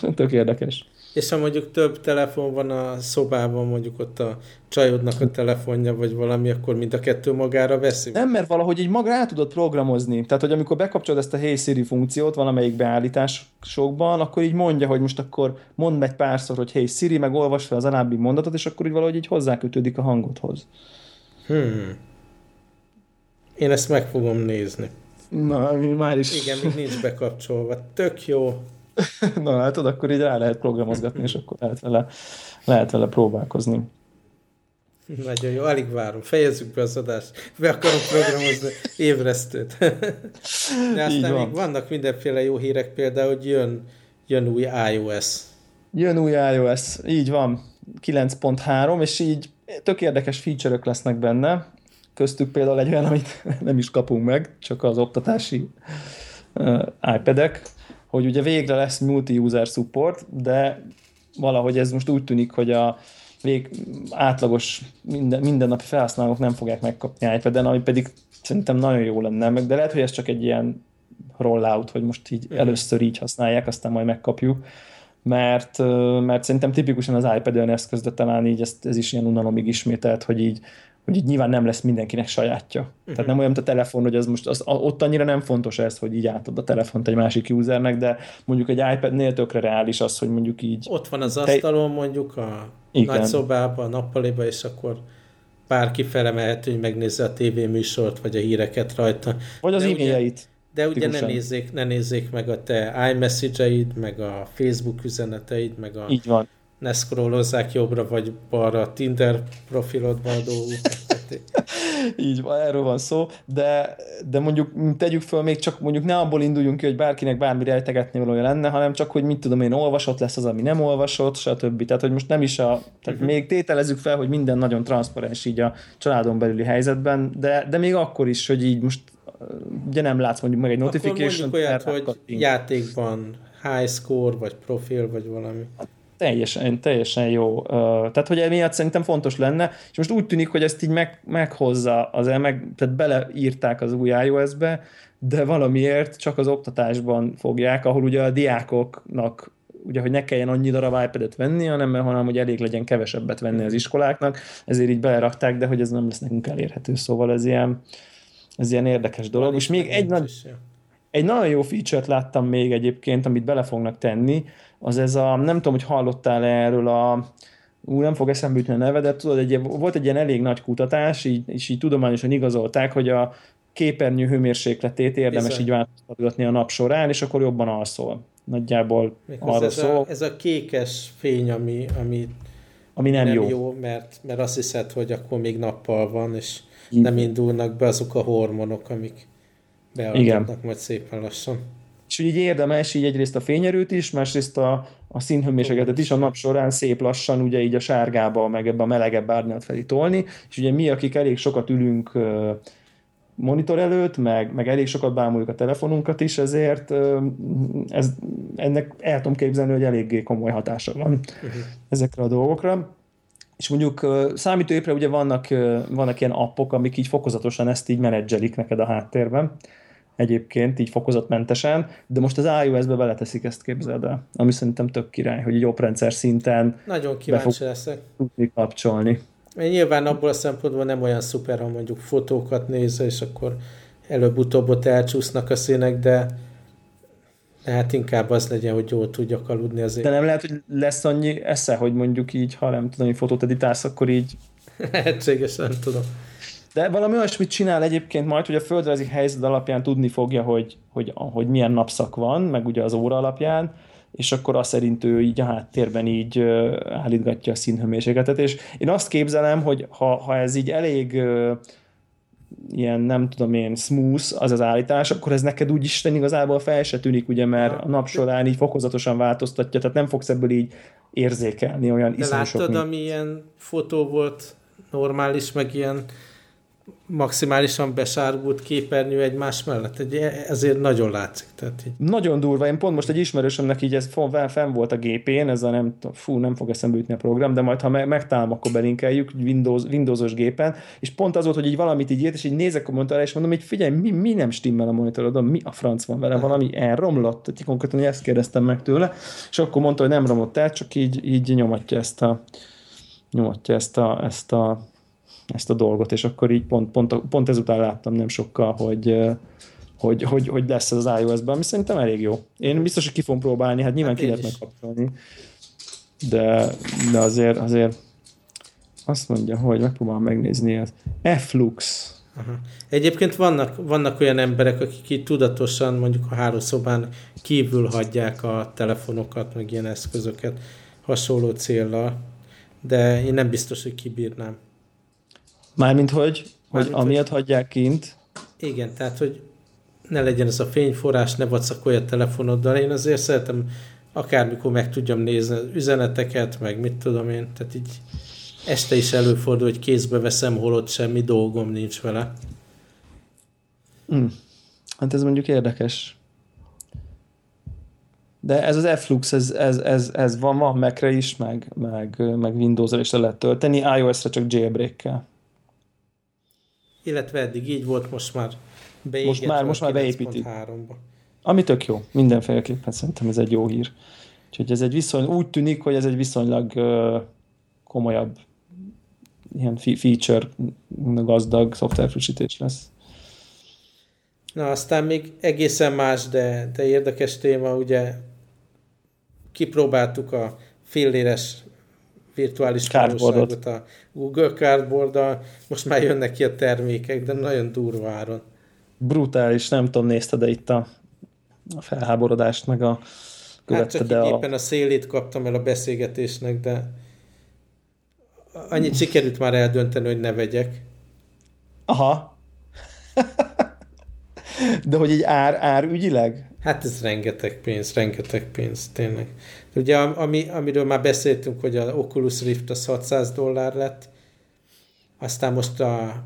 így tök érdekes. És ha mondjuk több telefon van a szobában, mondjuk ott a csajodnak a telefonja, vagy valami, akkor mind a kettő magára veszi? Nem, mert valahogy így maga rá tudod programozni. Tehát, hogy amikor bekapcsolod ezt a Hey Siri funkciót valamelyik beállításokban, akkor így mondja, hogy most akkor mondd egy párszor, hogy Hey Siri, meg olvas fel az alábbi mondatot, és akkor így valahogy így hozzákötődik a hangodhoz. Hmm. Én ezt meg fogom nézni. Na, mi már is... Igen, még nincs bekapcsolva. Tök jó. Na látod, akkor így rá lehet programozgatni, és akkor lehet vele, lehet vele próbálkozni. Nagyon jó, alig várom. Fejezzük be az adást. Be akarom programozni ébresztőt. De aztán van. még vannak mindenféle jó hírek, például, hogy jön, jön új iOS. Jön új iOS, így van, 9.3, és így tök érdekes feature lesznek benne, köztük például egy olyan, amit nem is kapunk meg, csak az oktatási uh, iPad-ek, hogy ugye végre lesz multi-user support, de valahogy ez most úgy tűnik, hogy a vég, átlagos minden, mindennapi felhasználók nem fogják megkapni iPad-en, ami pedig szerintem nagyon jó lenne, meg, de lehet, hogy ez csak egy ilyen rollout, hogy most így először így használják, aztán majd megkapjuk mert, mert szerintem tipikusan az iPad olyan eszköz, de talán így ez, ez is ilyen unalomig ismételt, hogy így, hogy így nyilván nem lesz mindenkinek sajátja. Uh-huh. Tehát nem olyan, mint a telefon, hogy az most az, ott annyira nem fontos ez, hogy így átad a telefont egy másik usernek, de mondjuk egy iPad-nél tökre reális az, hogy mondjuk így... Ott van az asztalon mondjuk a Igen. nagy szobában, a nappaliba, és akkor bárki felemelhető, hogy megnézze a tévéműsort, vagy a híreket rajta. Vagy az e-mailjeit. De ugye ne nézzék, ne nézzék meg a te iMessage-eid, meg a Facebook üzeneteid, meg a... Így van. Ne scrollozzák jobbra vagy balra a Tinder profilodba a dolgokat. Így van, erről van szó, de, de mondjuk tegyük föl, még csak mondjuk ne abból induljunk ki, hogy bárkinek bármi rejtegetni valója lenne, hanem csak, hogy mit tudom én, olvasott lesz az, ami nem olvasott, stb. Tehát, hogy most nem is a, tehát uh-huh. még tételezzük fel, hogy minden nagyon transzparens így a családon belüli helyzetben, de, de még akkor is, hogy így most ugye nem látsz mondjuk meg egy notification. Akkor olyat, hogy játékban high score, vagy profil, vagy valami. Teljesen, teljesen jó. Tehát, hogy emiatt szerintem fontos lenne, és most úgy tűnik, hogy ezt így meg, meghozza, az meg, tehát beleírták az új iOS-be, de valamiért csak az oktatásban fogják, ahol ugye a diákoknak ugye, hogy ne kelljen annyi darab iPad-et venni, hanem, hanem hogy elég legyen kevesebbet venni az iskoláknak, ezért így belerakták, de hogy ez nem lesz nekünk elérhető, szóval ez ilyen, ez ilyen érdekes dolog. Van és még egy, nagy, egy nagyon jó feature-t láttam még egyébként, amit bele fognak tenni, az ez a, nem tudom, hogy hallottál -e erről a, ú, nem fog eszembe jutni a neve, de tudod, egy, volt egy ilyen elég nagy kutatás, így, és így tudományosan igazolták, hogy a képernyő hőmérsékletét érdemes Bizony. így változtatni a nap során, és akkor jobban alszol. Nagyjából arra ez szól. A, ez a kékes fény, ami, ami, ami nem, nem jó. jó mert, mert azt hiszed, hogy akkor még nappal van, és nem indulnak be azok a hormonok, amik beadnak majd szépen lassan. És úgy így érdemes így egyrészt a fényerőt is, másrészt a, a színhőmérsékletet is a nap során szép lassan ugye így a sárgába, meg ebbe a melegebb árnyalt felé tolni, és ugye mi, akik elég sokat ülünk monitor előtt, meg, meg elég sokat bámuljuk a telefonunkat is, ezért ez, ennek el tudom képzelni, hogy eléggé komoly hatása van uh-huh. ezekre a dolgokra. És mondjuk számítógépre ugye vannak, vannak ilyen appok, amik így fokozatosan ezt így menedzselik neked a háttérben, egyébként így fokozatmentesen, de most az iOS-be beleteszik ezt, képzeld el, ami szerintem tök király, hogy egy oprendszer szinten Nagyon kíváncsi leszek. Tudni kapcsolni. Én nyilván abból a szempontból nem olyan szuper, ha mondjuk fotókat nézze, és akkor előbb-utóbb ott elcsúsznak a színek, de Hát inkább az legyen, hogy jól tudjak aludni azért. De nem lehet, hogy lesz annyi esze, hogy mondjuk így, ha nem tudom, hogy fotót editálsz, akkor így... Lehetséges, nem tudom. De valami olyasmit csinál egyébként majd, hogy a földrajzi helyzet alapján tudni fogja, hogy, hogy, hogy milyen napszak van, meg ugye az óra alapján, és akkor azt szerint ő így a háttérben így állítgatja a színhőmérsékletet, és én azt képzelem, hogy ha, ha ez így elég ilyen nem tudom én smooth az az állítás, akkor ez neked úgy Isten igazából fel se tűnik, ugye, mert a nap során így fokozatosan változtatja, tehát nem fogsz ebből így érzékelni olyan De láttad, mint... ami ilyen fotó volt normális, meg ilyen maximálisan besárgult képernyő egymás mellett. Egy, ezért nagyon látszik. Tehát így. Nagyon durva. Én pont most egy ismerősömnek így ez fenn volt a gépén, ez a nem, fú, nem fog eszembe jutni a program, de majd ha megtalálom, akkor belinkeljük Windows, Windowsos gépen, és pont az volt, hogy így valamit így írt, és így nézek a monitorra, és mondom, hogy figyelj, mi, mi nem stimmel a monitorodon, mi a franc van vele, valami elromlott, tehát konkrétan ezt kérdeztem meg tőle, és akkor mondta, hogy nem romlott el, csak így, így nyomatja ezt a nyomatja ezt a, ezt a ezt a dolgot, és akkor így pont, pont, pont ezután láttam nem sokkal, hogy, hogy, hogy, hogy lesz ez az iOS-ben, ami szerintem elég jó. Én biztos, hogy ki fogom próbálni, hát nyilván hát ki lehet megkapcsolni, de, de azért, azért azt mondja, hogy megpróbálom megnézni az Flux. Aha. Egyébként vannak, vannak olyan emberek, akik így tudatosan mondjuk a hálószobán kívül hagyják a telefonokat, meg ilyen eszközöket hasonló célra, de én nem biztos, hogy kibírnám. Mármint hogy, Mármint, hogy amiatt hogy... hagyják kint. Igen, tehát hogy ne legyen ez a fényforrás, ne vacakolj a telefonoddal. Én azért szeretem akármikor meg tudjam nézni az üzeneteket, meg mit tudom én, tehát így este is előfordul, hogy kézbe veszem, holott semmi dolgom nincs vele. Hmm. Hát ez mondjuk érdekes. De ez az F-Lux, ez, ez, ez, ez van, van Mac-re is, meg, meg, meg Windows-ra is le lehet tölteni, iOS-re csak jailbreak-kel. Illetve eddig így volt, most már most már, most már beépítik. Ami tök jó, mindenféleképpen szerintem ez egy jó hír. Úgyhogy ez egy viszony, úgy tűnik, hogy ez egy viszonylag uh, komolyabb ilyen feature gazdag szoftverfrissítés lesz. Na, aztán még egészen más, de, de érdekes téma, ugye kipróbáltuk a filléres virtuális valóságot a Google cardboard most már jönnek ki a termékek, de nagyon durva áron. Brutális, nem tudom, nézted de itt a, a felháborodást, meg a követte, hát csak de éppen a... a szélét kaptam el a beszélgetésnek, de annyit sikerült már eldönteni, hogy ne vegyek. Aha. De hogy egy ár, ár ügyileg? Hát ez rengeteg pénz, rengeteg pénz, tényleg. Ugye ami, amiről már beszéltünk, hogy a Oculus Rift az 600 dollár lett, aztán most a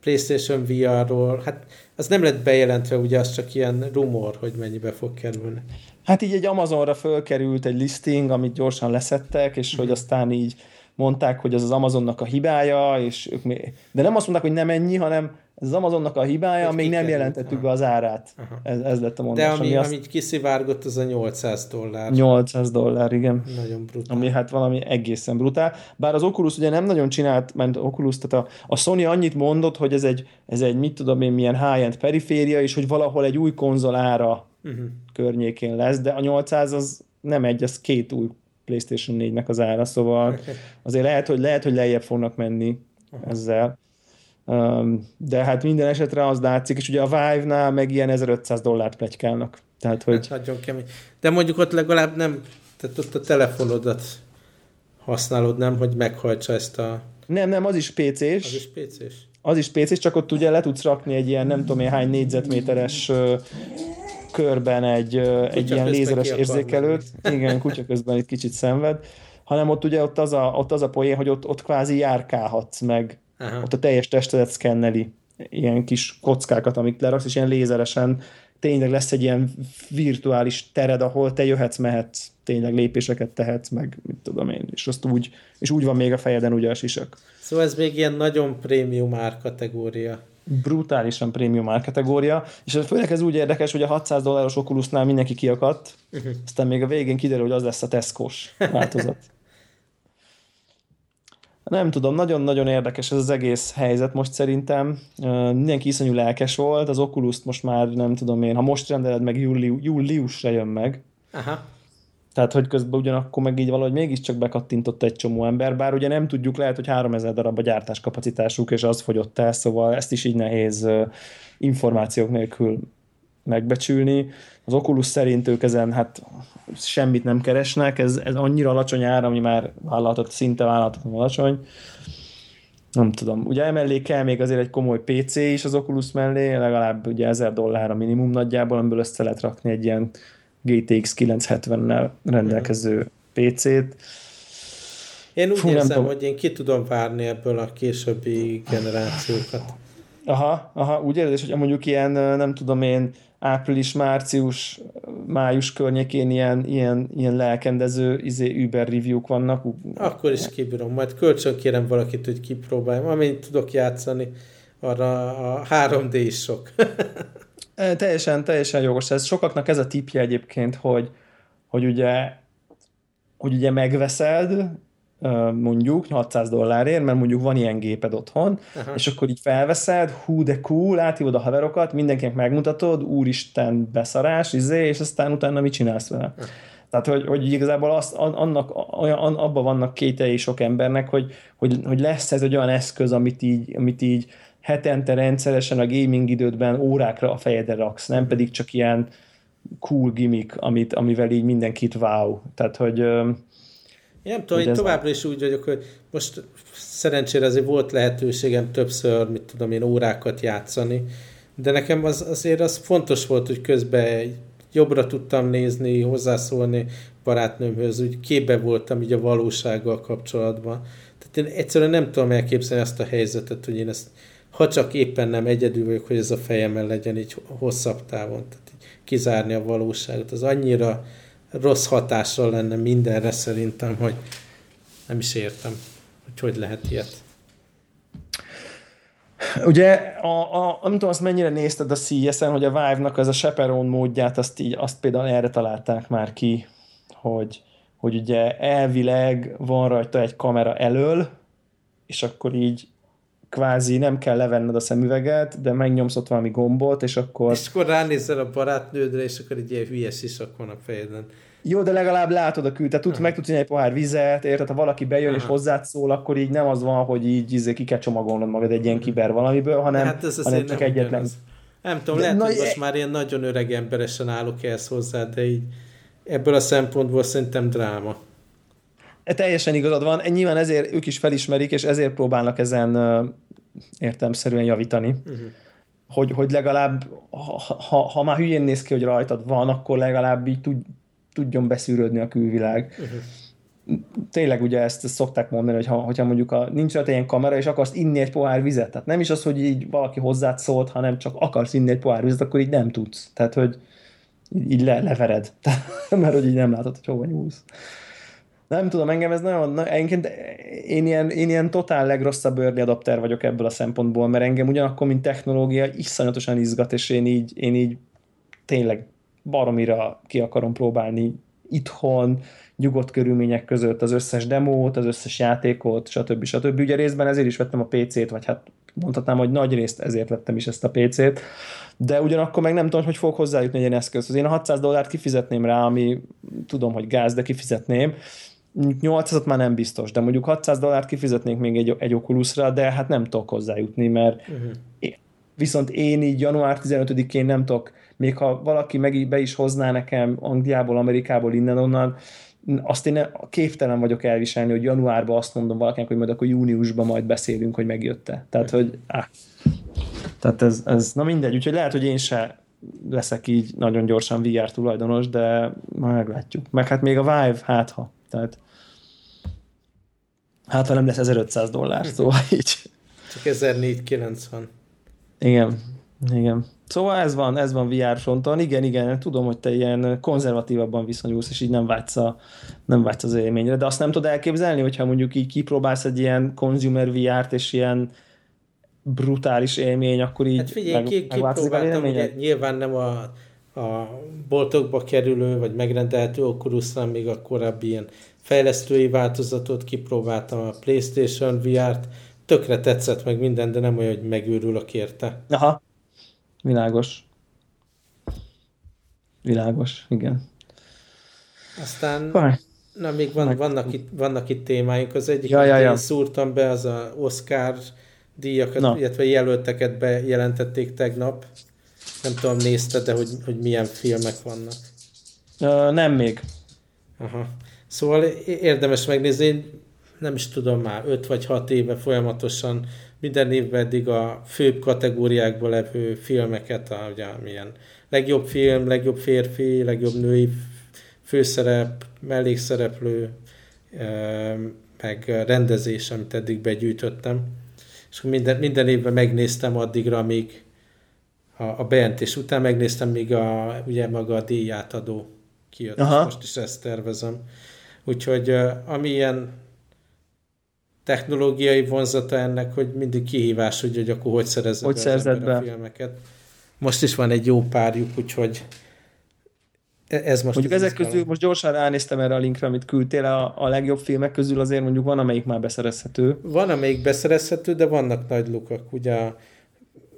PlayStation VR-ról, hát az nem lett bejelentve, ugye az csak ilyen rumor, hogy mennyibe fog kerülni. Hát így egy Amazonra fölkerült egy listing, amit gyorsan leszettek, és hogy mhm. aztán így mondták, hogy ez az Amazonnak a hibája, és ők még... de nem azt mondták, hogy nem ennyi, hanem ez az Amazonnak a hibája, hogy még nem jelentettük be az árát. Ez, ez lett a mondás. De ami, ami azt... amit kiszivárgott, az a 800 dollár. 800 dollár, igen. Nagyon brutál. Ami hát valami egészen brutál. Bár az Oculus ugye nem nagyon csinált, mert Oculus, tehát a, a Sony annyit mondott, hogy ez egy, ez egy mit tudom én, milyen high-end periféria, és hogy valahol egy új konzol ára uh-huh. környékén lesz, de a 800 az nem egy, az két új PlayStation 4-nek az ára, szóval azért lehet, hogy lehet, hogy lejjebb fognak menni uh-huh. ezzel. Um, de hát minden esetre az látszik, és ugye a Vive-nál meg ilyen 1500 dollárt plegykálnak. Tehát, hogy... Hát nagyon kemény. De mondjuk ott legalább nem, tehát ott a telefonodat használod, nem, hogy meghajtsa ezt a... Nem, nem, az is PC-s. Az is PC-s. Az is PC-s, csak ott ugye le tudsz rakni egy ilyen nem tudom én hány négyzetméteres körben egy, egy ilyen lézeres érzékelőt. Igen, kutya közben itt kicsit szenved. Hanem ott ugye ott az a, ott az a poén, hogy ott, ott kvázi járkálhatsz meg. Aha. Ott a teljes testedet szkenneli ilyen kis kockákat, amit leraksz, és ilyen lézeresen tényleg lesz egy ilyen virtuális tered, ahol te jöhetsz, mehetsz, tényleg lépéseket tehetsz, meg mit tudom én, és azt úgy, és úgy van még a fejeden ugye a sisak. Szóval ez még ilyen nagyon prémium árkategória brutálisan prémium árkategória, és főleg ez úgy érdekes, hogy a 600 dolláros Oculusnál mindenki kiakadt, uh-huh. aztán még a végén kiderül, hogy az lesz a Tesco-s változat. Nem tudom, nagyon-nagyon érdekes ez az egész helyzet most szerintem. Mindenki iszonyú lelkes volt, az oculus most már nem tudom én, ha most rendeled meg júliu, júliusra jön meg. Aha. Tehát, hogy közben ugyanakkor meg így valahogy mégiscsak bekattintott egy csomó ember, bár ugye nem tudjuk, lehet, hogy 3000 darab a gyártáskapacitásuk, és az fogyott el, szóval ezt is így nehéz információk nélkül megbecsülni. Az Oculus szerint ők ezen hát semmit nem keresnek, ez, ez annyira alacsony ár, ami már vállalatot, szinte vállalhatatlan alacsony. Nem tudom. Ugye emellé kell még azért egy komoly PC is az Oculus mellé, legalább ugye 1000 dollár a minimum nagyjából, amiből össze lehet rakni egy ilyen GTX 970-nel rendelkező PC-t. Én úgy Fú, érzem, tudom. hogy én ki tudom várni ebből a későbbi generációkat. Aha, aha, úgy érzed, hogy mondjuk ilyen, nem tudom én, április, március, május környékén ilyen, ilyen, ilyen lelkendező izé, Uber review-k vannak. Akkor is kibírom, majd kölcsön kérem valakit, hogy kipróbáljam, amint tudok játszani, arra a 3D is sok. Teljesen, teljesen jogos. Ez sokaknak ez a tipje egyébként, hogy, hogy ugye hogy ugye megveszed, mondjuk 600 dollárért, mert mondjuk van ilyen géped otthon, Aha. és akkor így felveszed, hú de cool, átívod a haverokat, mindenkinek megmutatod, úristen beszarás, izé, és aztán utána mit csinálsz vele? Aha. Tehát, hogy, hogy igazából azt, annak, olyan, abban vannak kétei sok embernek, hogy, hogy, hogy lesz ez egy olyan eszköz, amit így, amit így hetente rendszeresen a gaming idődben órákra a fejedre raksz, nem pedig csak ilyen cool gimmick, amit, amivel így mindenkit wow. Tehát, hogy én nem tudom, én továbbra is úgy vagyok, hogy most szerencsére azért volt lehetőségem többször, mit tudom én, órákat játszani, de nekem az, azért az fontos volt, hogy közben jobbra tudtam nézni, hozzászólni, barátnőmhöz, úgy képbe voltam így a valósággal kapcsolatban. Tehát én egyszerűen nem tudom elképzelni ezt a helyzetet, hogy én ezt, ha csak éppen nem egyedül vagyok, hogy ez a fejemen legyen így hosszabb távon, tehát így kizárni a valóságot. Az annyira rossz hatással lenne mindenre szerintem, hogy nem is értem, hogy hogy lehet ilyet. Ugye, a, a, nem tudom, azt mennyire nézted a CES-en, hogy a Vive-nak az a chaperone módját, azt, így, azt például erre találták már ki, hogy, hogy ugye elvileg van rajta egy kamera elől, és akkor így kvázi nem kell levenned a szemüveget, de megnyomsz ott valami gombot, és akkor... És akkor ránézel a barátnődre, és akkor egy ilyen hülye sisak van a fejeden. Jó, de legalább látod a kül, tehát tud, meg tudsz egy pohár vizet, érted? Ha valaki bejön Aha. és hozzád szól, akkor így nem az van, hogy így izé, ki kell csomagolnod magad egy ilyen kiber valamiből, hanem, hát ez hanem csak nem egyetlen. Ugyanaz. Nem tudom, de lehet, hogy most e... már ilyen nagyon öreg emberesen állok ehhez hozzá, de így ebből a szempontból szerintem dráma. E, teljesen igazad van, e, nyilván ezért ők is felismerik, és ezért próbálnak ezen értelmszerűen javítani. Uh-huh. Hogy, hogy legalább, ha, ha, ha már hülyén néz ki, hogy rajtad van, akkor legalább így tud, tudjon beszűrődni a külvilág. Uh-huh. Tényleg ugye ezt, ezt szokták mondani, hogy ha, hogyha mondjuk a, nincs rajta ilyen kamera, és akarsz inni egy pohár vizet, tehát nem is az, hogy így valaki hozzád szólt, hanem csak akarsz inni egy pohár vizet, akkor így nem tudsz. Tehát, hogy így le, levered, mert hogy így nem látod, hogy hova nyúlsz. Nem tudom, engem ez nagyon, na, engem, én, ilyen, én ilyen totál legrosszabb early adapter vagyok ebből a szempontból, mert engem ugyanakkor, mint technológia, iszonyatosan izgat, és én így, én így tényleg baromira ki akarom próbálni itthon, nyugodt körülmények között az összes demót, az összes játékot, stb. stb. Ugye részben ezért is vettem a PC-t, vagy hát mondhatnám, hogy nagy részt ezért vettem is ezt a PC-t, de ugyanakkor meg nem tudom, hogy fog hozzájutni egy ilyen eszközhöz. Én a 600 dollárt kifizetném rá, ami tudom, hogy gáz, de kifizetném. 800 már nem biztos, de mondjuk 600 dollárt kifizetnénk még egy, egy Oculusra, de hát nem tudok hozzájutni, mert uh-huh. én, viszont én így január 15-én nem tudok még ha valaki meg be is hozná nekem Angliából, Amerikából, innen-onnan, azt én képtelen vagyok elviselni, hogy januárban azt mondom valakinek, hogy majd akkor júniusban majd beszélünk, hogy megjötte. Tehát, hogy áh. Tehát ez, ez, na mindegy, úgyhogy lehet, hogy én se leszek így nagyon gyorsan VR tulajdonos, de majd meglátjuk. Meg hát még a Vive, hát ha. Tehát hát nem lesz 1500 dollár, szóval így. Csak 1490. Igen, igen. Szóval ez van, ez van VR fronton. Igen, igen, tudom, hogy te ilyen konzervatívabban viszonyulsz, és így nem vágysz, a, nem vágysz az élményre, de azt nem tudod elképzelni, hogyha mondjuk így kipróbálsz egy ilyen consumer VR-t, és ilyen brutális élmény, akkor így hát figyelj, meg, ki, kipróbáltam, ugye nyilván nem a, a boltokba kerülő, vagy megrendelhető oculus még a korábbi ilyen fejlesztői változatot kipróbáltam, a Playstation VR-t, tökre tetszett meg minden, de nem olyan, hogy megőrülök érte. Aha. Világos. Világos, igen. Aztán, Vaj. na még van, vannak, itt, vannak itt témáink. Az egyik, ja, ja, ja. én szúrtam be, az a Oscar díjakat, na. illetve jelölteket bejelentették tegnap. Nem tudom, nézted, de hogy, hogy milyen filmek vannak. Uh, nem még. Aha. Szóval érdemes megnézni, én nem is tudom már, 5 vagy 6 éve folyamatosan minden évben eddig a főbb kategóriákból levő filmeket, a, ugye, milyen legjobb film, legjobb férfi, legjobb női főszerep, mellékszereplő, meg rendezés, amit eddig begyűjtöttem. És minden, minden évben megnéztem addigra, amíg a, a bejelentés után megnéztem, míg a, ugye maga a díjátadó kijött. Aha. Most is ezt tervezem. Úgyhogy ami ilyen technológiai vonzata ennek, hogy mindig kihívás, hogy, hogy akkor hogy szerezze hogy be, be a filmeket. Most is van egy jó párjuk, úgyhogy e- ez most mondjuk ezek közül, most gyorsan ránéztem erre a linkre, amit küldtél, a, a legjobb filmek közül azért mondjuk van, amelyik már beszerezhető. Van, amelyik beszerezhető, de vannak nagy lukak. Ugye a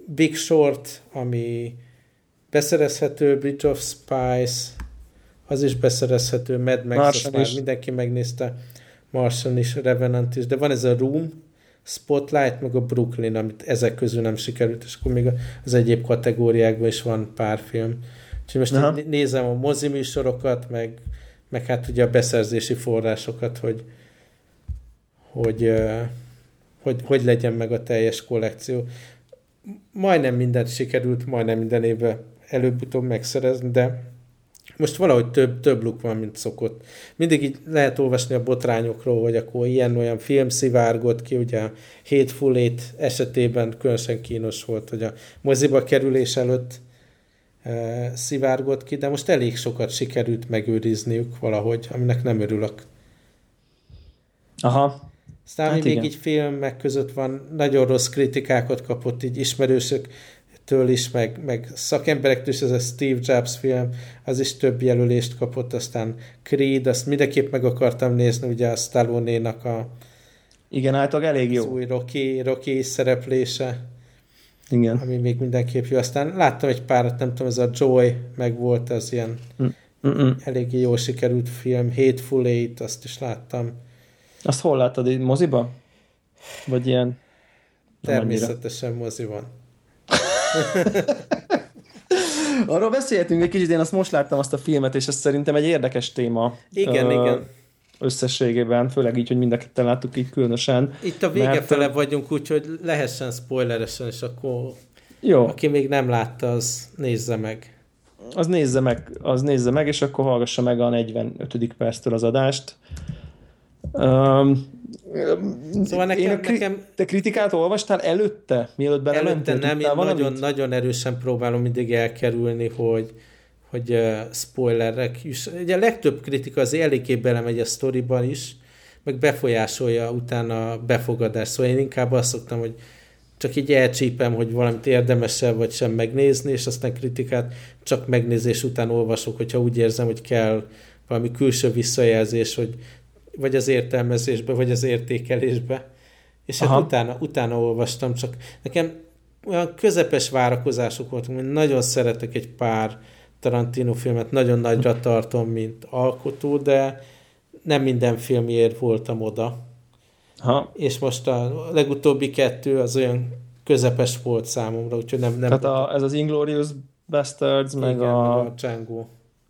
Big Short, ami beszerezhető, Bridge of Spice, az is beszerezhető, Mad Max, azt már mindenki megnézte. Martian is, Revenant is, de van ez a Room, Spotlight, meg a Brooklyn, amit ezek közül nem sikerült, és akkor még az egyéb kategóriákban is van pár film. Úgyhogy most Aha. nézem a mozi műsorokat, meg, meg hát ugye a beszerzési forrásokat, hogy, hogy, hogy, hogy legyen meg a teljes kollekció. Majdnem mindent sikerült, majdnem minden évben előbb-utóbb megszerezni, de most valahogy több, több luk van, mint szokott. Mindig így lehet olvasni a botrányokról, hogy akkor ilyen-olyan film szivárgott ki, ugye a Hateful Eight esetében különösen kínos volt, hogy a moziba kerülés előtt e, szivárgott ki, de most elég sokat sikerült megőrizniük valahogy, aminek nem örülök. Aha. Aztán hát még így filmek között van, nagyon rossz kritikákat kapott így ismerősök, től is, meg, meg szakemberektől is, ez a Steve Jobs film, az is több jelölést kapott, aztán Creed, azt mindenképp meg akartam nézni, ugye a Stallone-nak a igen, általában elég jó. Az új Rocky, Rocky szereplése. Igen. Ami még mindenképp jó. Aztán láttam egy párat, nem tudom, ez a Joy meg volt, az ilyen Mm-mm. eléggé jól sikerült film. Hateful Eight, azt is láttam. Azt hol láttad? Így moziba? Vagy ilyen? Természetesen moziban. Arról beszélhetünk egy kicsit, én azt most láttam azt a filmet, és ez szerintem egy érdekes téma. Igen, uh, igen. Összességében, főleg így, hogy mind a ketten láttuk így különösen. Itt a vége mert, fele vagyunk, úgyhogy lehessen spoileresen, és akkor jó. aki még nem látta, az nézze meg. Az nézze meg, az nézze meg, és akkor hallgassa meg a 45. perctől az adást. Um, Szóval nekem, a kri- nekem... Te kritikát olvastál előtte, mielőtt belementél? Előtte nem, én nagyon, nagyon erősen próbálom mindig elkerülni, hogy, hogy uh, spoilerek is. Ugye a legtöbb kritika az eléggé belemegy a sztoriban is, meg befolyásolja utána a befogadás. Szóval én inkább azt szoktam, hogy csak így elcsípem, hogy valamit érdemesebb vagy sem megnézni, és aztán kritikát csak megnézés után olvasok, hogyha úgy érzem, hogy kell valami külső visszajelzés, hogy vagy az értelmezésbe, vagy az értékelésbe. És hát utána, utána olvastam, csak nekem olyan közepes várakozások voltak, hogy nagyon szeretek egy pár Tarantino filmet, nagyon nagyra tartom, mint alkotó, de nem minden filmért voltam oda. Ha. És most a legutóbbi kettő az olyan közepes volt számomra, úgyhogy nem... nem Tehát a, ez az Inglourious Bastards, meg, Igen, a... a Django.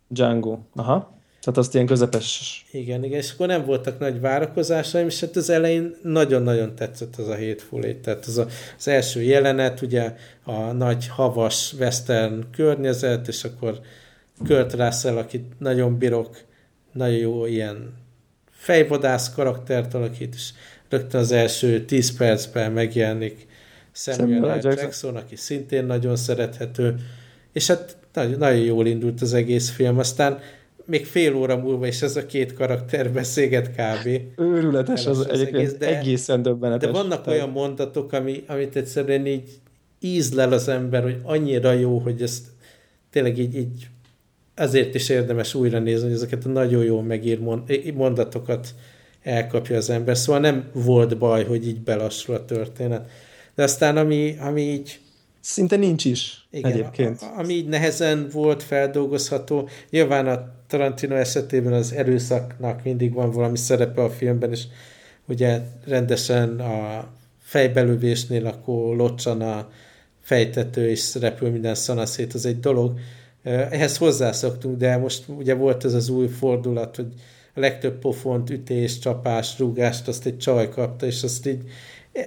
Django, aha. Tehát azt ilyen közepes... Igen, igen, és akkor nem voltak nagy várakozásaim, és hát az elején nagyon-nagyon tetszett az a Hateful Eight, tehát az, a, az első jelenet, ugye a nagy havas western környezet, és akkor Kurt Russell, akit nagyon bírok, nagyon jó ilyen fejvadász karaktert alakít, és rögtön az első 10 percben megjelenik Samuel L. Jackson, aki szintén nagyon szerethető, és hát nagyon, nagyon jól indult az egész film, aztán még fél óra múlva is ez a két karakter beszélget kb. Őrületes az, az egyébként egész, de, egészen döbbenetes. De vannak tehát... olyan mondatok, ami, amit egyszerűen így ízlel az ember, hogy annyira jó, hogy ezt tényleg így, így azért is érdemes újra nézni, hogy ezeket a nagyon jó megír mondatokat elkapja az ember. Szóval nem volt baj, hogy így belassul a történet. De aztán ami, ami így Szinte nincs is Igen, egyébként. A, ami így nehezen volt feldolgozható. Nyilván a Tarantino esetében az erőszaknak mindig van valami szerepe a filmben, és ugye rendesen a fejbelövésnél akkor locsan a fejtető, és repül minden szanaszét, az egy dolog. Ehhez hozzászoktunk, de most ugye volt ez az új fordulat, hogy a legtöbb pofont, ütés, csapás, rúgást azt egy csaj kapta, és azt így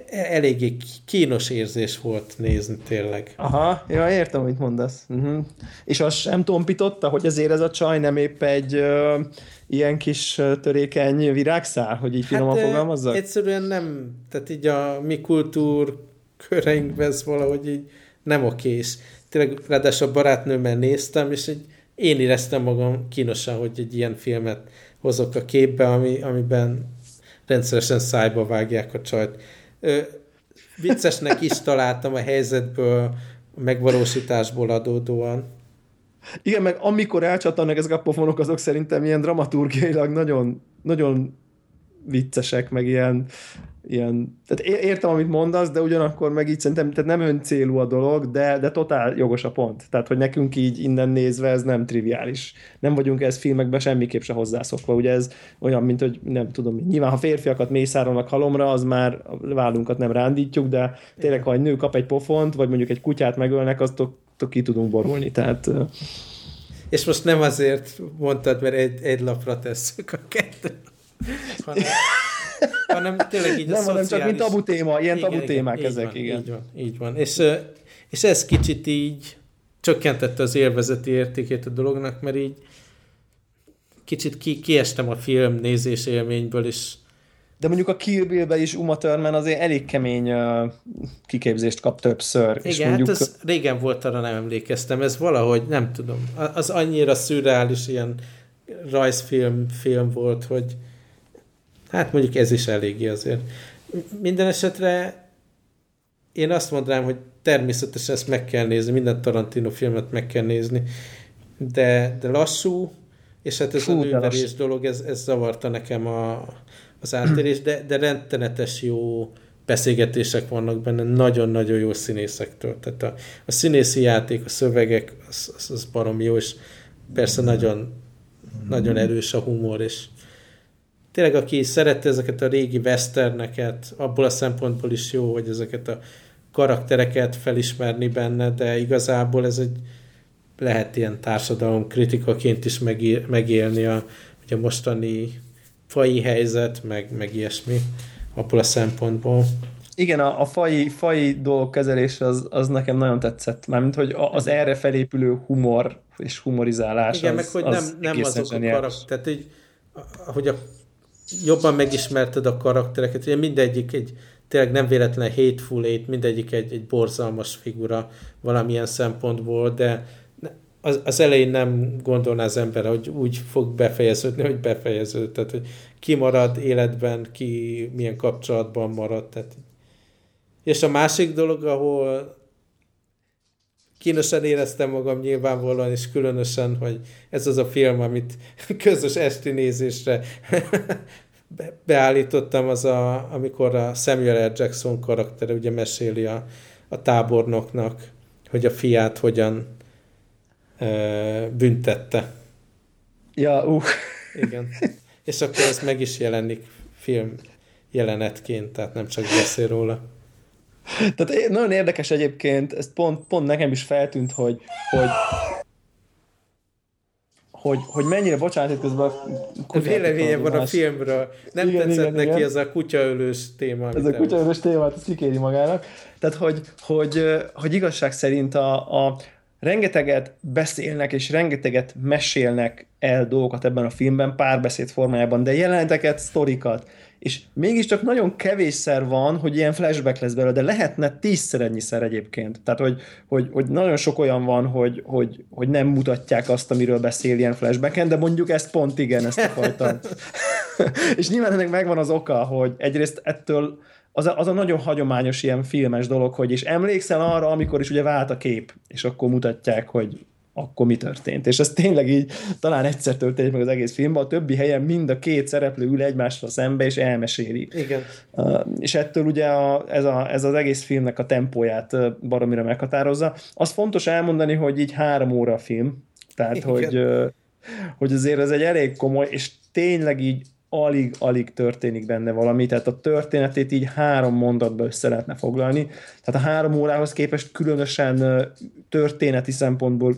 eléggé kínos érzés volt nézni tényleg. Aha, ja, értem, amit mondasz. Uh-huh. És az sem tompította, hogy azért ez a csaj nem épp egy uh, ilyen kis törékeny virágszál, hogy így finoman hát, fogalmazzak? egyszerűen nem, tehát így a mi kultúr köreinkben ez valahogy így nem okés. Tényleg ráadásul a barátnőmmel néztem, és egy, én éreztem magam kínosan, hogy egy ilyen filmet hozok a képbe, ami, amiben rendszeresen szájba vágják a csajt viccesnek is találtam a helyzetből, a megvalósításból adódóan. Igen, meg amikor elcsattanak ezek a pofonok, azok szerintem ilyen dramaturgiailag nagyon, nagyon viccesek, meg ilyen ilyen, tehát értem, amit mondasz, de ugyanakkor meg így szerintem tehát nem ön célú a dolog, de, de totál jogos a pont. Tehát, hogy nekünk így innen nézve ez nem triviális. Nem vagyunk ez filmekben semmiképp se hozzászokva. Ugye ez olyan, mint hogy nem tudom, nyilván ha férfiakat mészárolnak halomra, az már vállunkat nem rándítjuk, de tényleg, ha egy nő kap egy pofont, vagy mondjuk egy kutyát megölnek, azt ki tudunk borulni. Tehát, és most nem azért mondtad, mert egy, egy lapra tesszük a kettőt, hanem hanem tényleg így Nem, hanem szociális... csak mint tabu téma, ilyen igen, tabu témák igen, ezek, van, igen. Így van, így van. És, és ez kicsit így csökkentette az élvezeti értékét a dolognak, mert így kicsit ki, kiestem a film nézés élményből, és de mondjuk a Kill Bill-be is Uma Thurman azért elég kemény uh, kiképzést kap többször. Igen, és hát mondjuk... hát ez régen volt, arra nem emlékeztem. Ez valahogy, nem tudom, az annyira szürreális ilyen rajzfilm film volt, hogy hát mondjuk ez is eléggé azért. Minden esetre én azt mondanám, hogy természetesen ezt meg kell nézni, minden Tarantino filmet meg kell nézni, de, de lassú, és hát ez Fú, a nőverés dolog, ez, ez zavarta nekem a, az átérés, de, de rendtenetes jó beszélgetések vannak benne, nagyon-nagyon jó színészektől. Tehát a, a színészi játék, a szövegek, az, az, az barom jó, és persze nagyon, nagyon erős a humor, és tényleg aki szerette ezeket a régi westerneket, abból a szempontból is jó, hogy ezeket a karaktereket felismerni benne, de igazából ez egy lehet ilyen társadalom kritikaként is megélni a, a mostani fai helyzet, meg, meg ilyesmi abból a szempontból. Igen, a, a fai, fai dolgok kezelése az, az nekem nagyon tetszett. Mármint, hogy az erre felépülő humor és humorizálás Igen, az, meg hogy az nem, nem azok a karakterek. Tehát így, hogy a, jobban megismerted a karaktereket, ugye mindegyik egy tényleg nem véletlen hateful eight, mindegyik egy, egy borzalmas figura valamilyen szempontból, de az, az elején nem gondolná az ember, hogy úgy fog befejeződni, hogy befejeződ. Tehát, hogy ki marad életben, ki milyen kapcsolatban marad. Tehát. És a másik dolog, ahol kínosan éreztem magam nyilvánvalóan, és különösen, hogy ez az a film, amit közös esti nézésre beállítottam, az a, amikor a Samuel L. Jackson karaktere ugye meséli a, a tábornoknak, hogy a fiát hogyan büntette. Ja, uh. Igen. És akkor ez meg is jelenik film jelenetként, tehát nem csak beszél róla. Tehát nagyon érdekes egyébként, ez pont, pont nekem is feltűnt, hogy, hogy hogy, hogy mennyire, bocsánat, közben a véleménye van a filmről. Nem igen, tetszett igen, neki igen. ez a kutyaölős téma. Ez a kutyaölős téma, ezt kikéri magának. Tehát, hogy, hogy, hogy igazság szerint a, a, rengeteget beszélnek és rengeteget mesélnek el dolgokat ebben a filmben, párbeszéd formájában, de jeleneteket, sztorikat, és mégiscsak nagyon kevésszer van, hogy ilyen flashback lesz belőle, de lehetne tízszer ennyiszer egyébként. Tehát, hogy, hogy, hogy nagyon sok olyan van, hogy, hogy, hogy nem mutatják azt, amiről beszél ilyen flashbacken, de mondjuk ezt pont igen, ezt a fajta. és nyilván ennek megvan az oka, hogy egyrészt ettől az a, az a nagyon hagyományos ilyen filmes dolog, hogy és emlékszel arra, amikor is ugye vált a kép, és akkor mutatják, hogy akkor mi történt. És ez tényleg így talán egyszer történik meg az egész filmben, a többi helyen mind a két szereplő ül egymásra szembe, és elmeséli. Igen. Uh, és ettől ugye a, ez, a, ez az egész filmnek a tempóját baromira meghatározza. Az fontos elmondani, hogy így három óra a film, tehát Igen. hogy, uh, hogy azért ez egy elég komoly, és tényleg így alig-alig történik benne valami, tehát a történetét így három mondatba össze lehetne foglalni. Tehát a három órához képest különösen történeti szempontból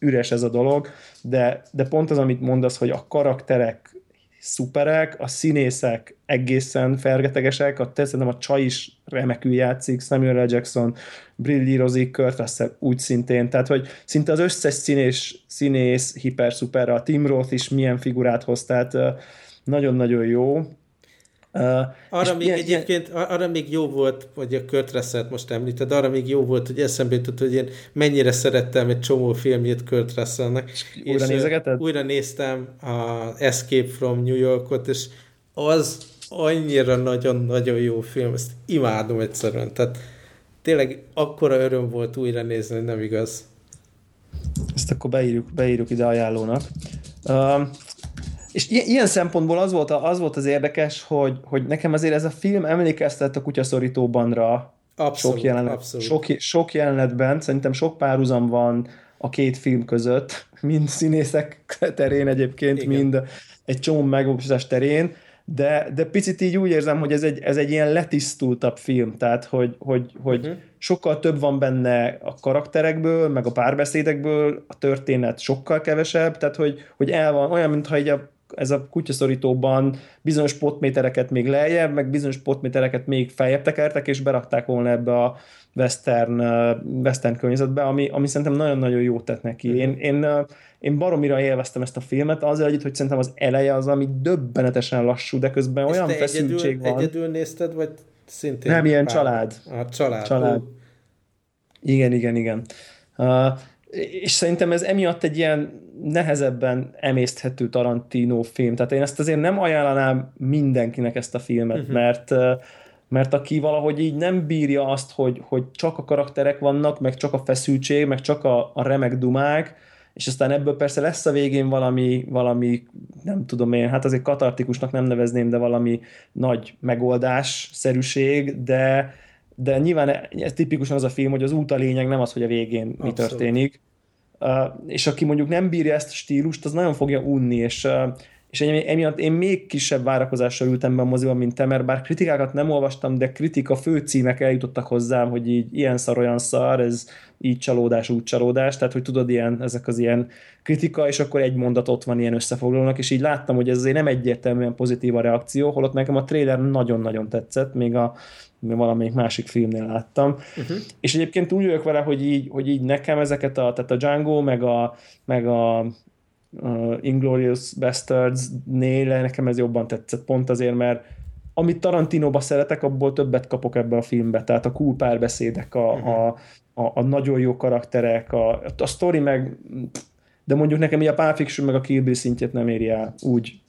üres ez a dolog, de, de pont az, amit mondasz, hogy a karakterek szuperek, a színészek egészen fergetegesek, a, szerintem a csaj is remekül játszik, Samuel L. Jackson brillírozik, Kurt Russell úgy szintén, tehát hogy szinte az összes színés, színész hiper-szuper, a Tim Roth is milyen figurát hoz, tehát nagyon-nagyon jó. Uh, arra még ilyen, egyébként, arra még jó volt, hogy a Kurt russell most említed, arra még jó volt, hogy eszembe jutott, hogy én mennyire szerettem egy csomó filmjét Kurt Russellnek. És újra nézegeted? Újra néztem a Escape from New Yorkot, és az annyira nagyon-nagyon jó film, ezt imádom egyszerűen. Tehát tényleg akkora öröm volt újra nézni, nem igaz. Ezt akkor beírjuk, beírjuk ide ajánlónak. Uh, és ilyen szempontból az volt, az volt az érdekes, hogy, hogy nekem azért ez a film emlékeztet a kutyaszorítóbanra abszolút, sok, jelenet, abszolút. Sok, sok jelenetben, szerintem sok párhuzam van a két film között, mind színészek terén egyébként, Igen. mind egy csomó megvalósítás terén, de, de picit így úgy érzem, hogy ez egy, ez egy ilyen letisztultabb film, tehát hogy, hogy, hogy uh-huh. sokkal több van benne a karakterekből, meg a párbeszédekből, a történet sokkal kevesebb, tehát hogy, hogy el van, olyan, mintha így a ez a kutyaszorítóban bizonyos potmétereket még lejjebb, meg bizonyos potmétereket még feljebb tekertek, és berakták volna ebbe a western, western környezetbe, ami, ami szerintem nagyon-nagyon jót tett neki. Én, én, én baromira élveztem ezt a filmet, azért együtt, hogy szerintem az eleje az, ami döbbenetesen lassú, de közben olyan feszültség egyedül, van. Egyedül nézted, vagy szintén? Nem, ilyen pár... család. A család. család. Igen, igen, igen. Uh, és szerintem ez emiatt egy ilyen nehezebben emészthető Tarantino film. Tehát én ezt azért nem ajánlanám mindenkinek ezt a filmet, uh-huh. mert mert aki valahogy így nem bírja azt, hogy, hogy csak a karakterek vannak, meg csak a feszültség, meg csak a, a remek dumák, és aztán ebből persze lesz a végén valami, valami, nem tudom én, hát azért katartikusnak nem nevezném, de valami nagy megoldás szerűség, de, de nyilván ez tipikusan az a film, hogy az út a lényeg, nem az, hogy a végén Abszolút. mi történik. És aki mondjuk nem bírja ezt a stílust, az nagyon fogja unni, és és emiatt én még kisebb várakozással ültem be a moziban, mint te, mert bár kritikákat nem olvastam, de kritika főcímek eljutottak hozzám, hogy így ilyen szar, olyan szar, ez így csalódás, úgy csalódás, tehát hogy tudod, ilyen, ezek az ilyen kritika, és akkor egy mondat ott van ilyen összefoglalónak, és így láttam, hogy ez azért nem egyértelműen pozitív a reakció, holott nekem a trailer nagyon-nagyon tetszett, még a valamelyik másik filmnél láttam. Uh-huh. És egyébként úgy vagyok vele, hogy így, hogy így nekem ezeket a, tehát a Django, meg a, meg a uh, Inglorious Bastards-nél nekem ez jobban tetszett, pont azért, mert amit Tarantinoba szeretek, abból többet kapok ebbe a filmbe, tehát a cool párbeszédek, a, uh-huh. a, a, a nagyon jó karakterek, a, a story meg, de mondjuk nekem így a Pulp Fiction meg a Kill Bill szintjét nem éri el úgy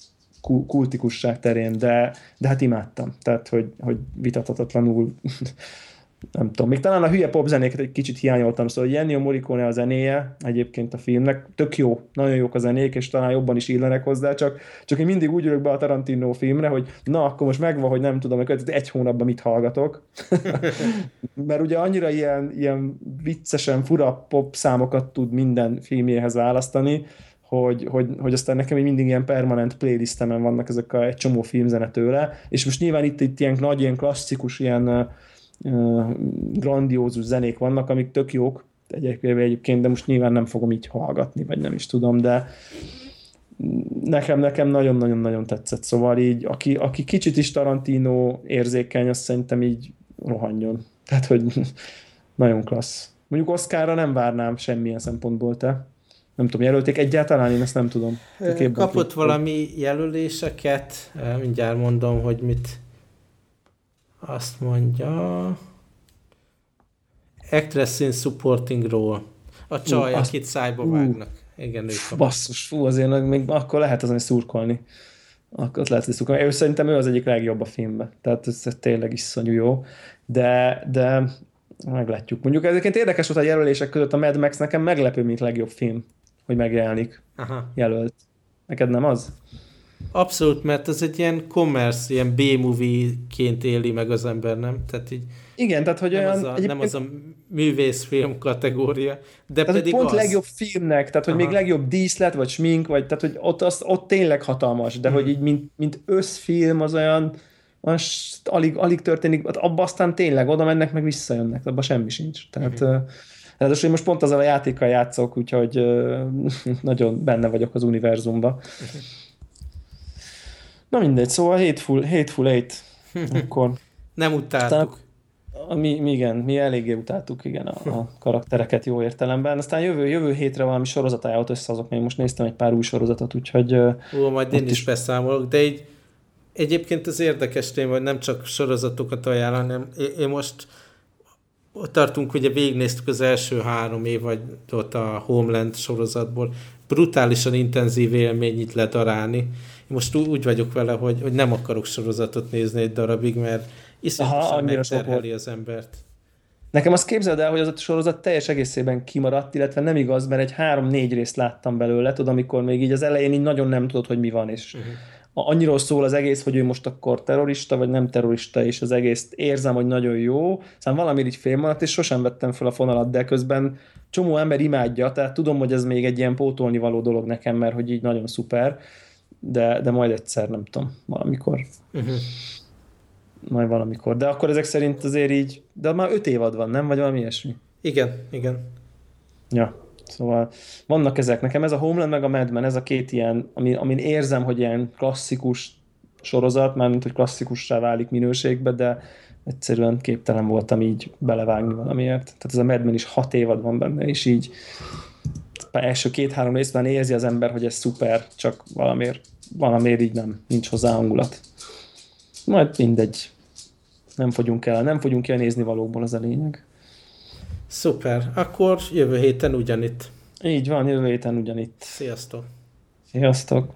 kultikusság terén, de, de hát imádtam, tehát hogy, hogy vitathatatlanul nem tudom, még talán a hülye pop zenéket egy kicsit hiányoltam, szóval Ennio Morricone a zenéje egyébként a filmnek, tök jó, nagyon jók a zenék, és talán jobban is illenek hozzá, csak, csak én mindig úgy ülök be a Tarantino filmre, hogy na, akkor most megvan, hogy nem tudom, hogy egy hónapban mit hallgatok. Mert ugye annyira ilyen, ilyen viccesen fura pop számokat tud minden filmjéhez választani, hogy, hogy, hogy aztán nekem még mindig ilyen permanent playlistemen vannak ezek a, egy csomó filmzene tőle, és most nyilván itt, itt ilyen nagy, ilyen klasszikus, ilyen grandiózus zenék vannak, amik tök jók egyébként, de most nyilván nem fogom így hallgatni, vagy nem is tudom, de nekem, nekem nagyon-nagyon-nagyon tetszett, szóval így, aki, aki kicsit is Tarantino érzékeny, azt szerintem így rohanjon. Tehát, hogy nagyon klassz. Mondjuk Oszkára nem várnám semmilyen szempontból, te? Nem tudom, jelölték egyáltalán, én ezt nem tudom. Kapott valami jelöléseket, mindjárt mondom, hogy mit azt mondja... Actress in supporting role. A csaj, uh, akit szájba uh, vágnak. Igen, ő Basszus, fú, azért még akkor lehet azon szurkolni. Akkor lehet, hogy szurkolni. Ő szerintem ő az egyik legjobb a filmben. Tehát ez, ez tényleg iszonyú jó. De, de meglátjuk. Mondjuk egyébként érdekes volt a jelölések között a Mad Max nekem meglepő, mint legjobb film, hogy megjelenik Aha. jelölt. Neked nem az? Abszolút, mert ez egy ilyen commerce, ilyen B-movie-ként éli meg az ember, nem? Tehát így igen, tehát hogy nem olyan... Az a, nem az a művészfilm kategória, de tehát, pedig pont az. legjobb filmnek, tehát hogy Aha. még legjobb díszlet, vagy smink, vagy tehát hogy ott, az, ott tényleg hatalmas, de hmm. hogy így mint, mint összfilm az olyan, az alig, alig történik, hát abban aztán tényleg oda mennek, meg visszajönnek, abban semmi sincs. Tehát hmm. uh, én most pont azzal a játékkal játszok, úgyhogy nagyon benne vagyok az univerzumban. Hmm. Na mindegy, szóval Hateful, Hateful Eight. Akkor... Nem utáltuk. Aztán, mi, mi, igen, mi eléggé utáltuk igen, a, a karaktereket jó értelemben. Aztán jövő, jövő hétre valami sorozat ajánlott össze azok, még most néztem egy pár új sorozatot, úgyhogy... Ó, majd én is, is beszámolok, de így egyébként az érdekes téma, hogy nem csak sorozatokat ajánl, hanem én most ott tartunk, ugye végignéztük az első három ott a Homeland sorozatból, brutálisan intenzív élmény itt ledarálni, most úgy vagyok vele, hogy, hogy nem akarok sorozatot nézni egy darabig, mert iszonyatosan megterheli az embert. Nekem azt képzeld el, hogy az a sorozat teljes egészében kimaradt, illetve nem igaz, mert egy három-négy részt láttam belőle, tudod, amikor még így az elején így nagyon nem tudod, hogy mi van, és uh-huh. Annyiról szól az egész, hogy ő most akkor terrorista, vagy nem terrorista, és az egész érzem, hogy nagyon jó, szóval valami így félmaradt, és sosem vettem fel a fonalat, de közben csomó ember imádja, tehát tudom, hogy ez még egy ilyen pótolni való dolog nekem, mert hogy így nagyon szuper, de, de majd egyszer, nem tudom, valamikor. Uh-huh. Majd valamikor. De akkor ezek szerint azért így, de már öt évad van, nem? Vagy valami ilyesmi? Igen, igen. Ja. Szóval vannak ezek. Nekem ez a Homeland meg a Mad Men, ez a két ilyen, ami, amin érzem, hogy ilyen klasszikus sorozat, mármint, hogy klasszikussá válik minőségbe, de egyszerűen képtelen voltam így belevágni valamiért. Tehát ez a Mad Men is hat évad van benne, és így első két-három részben érzi az ember, hogy ez szuper, csak valamiért, valamiért így nem, nincs hozzá hangulat. Majd mindegy. Nem fogyunk el, nem fogyunk el nézni valóból, az a lényeg. Szuper. Akkor jövő héten ugyanitt. Így van, jövő héten ugyanitt. Sziasztok. Sziasztok.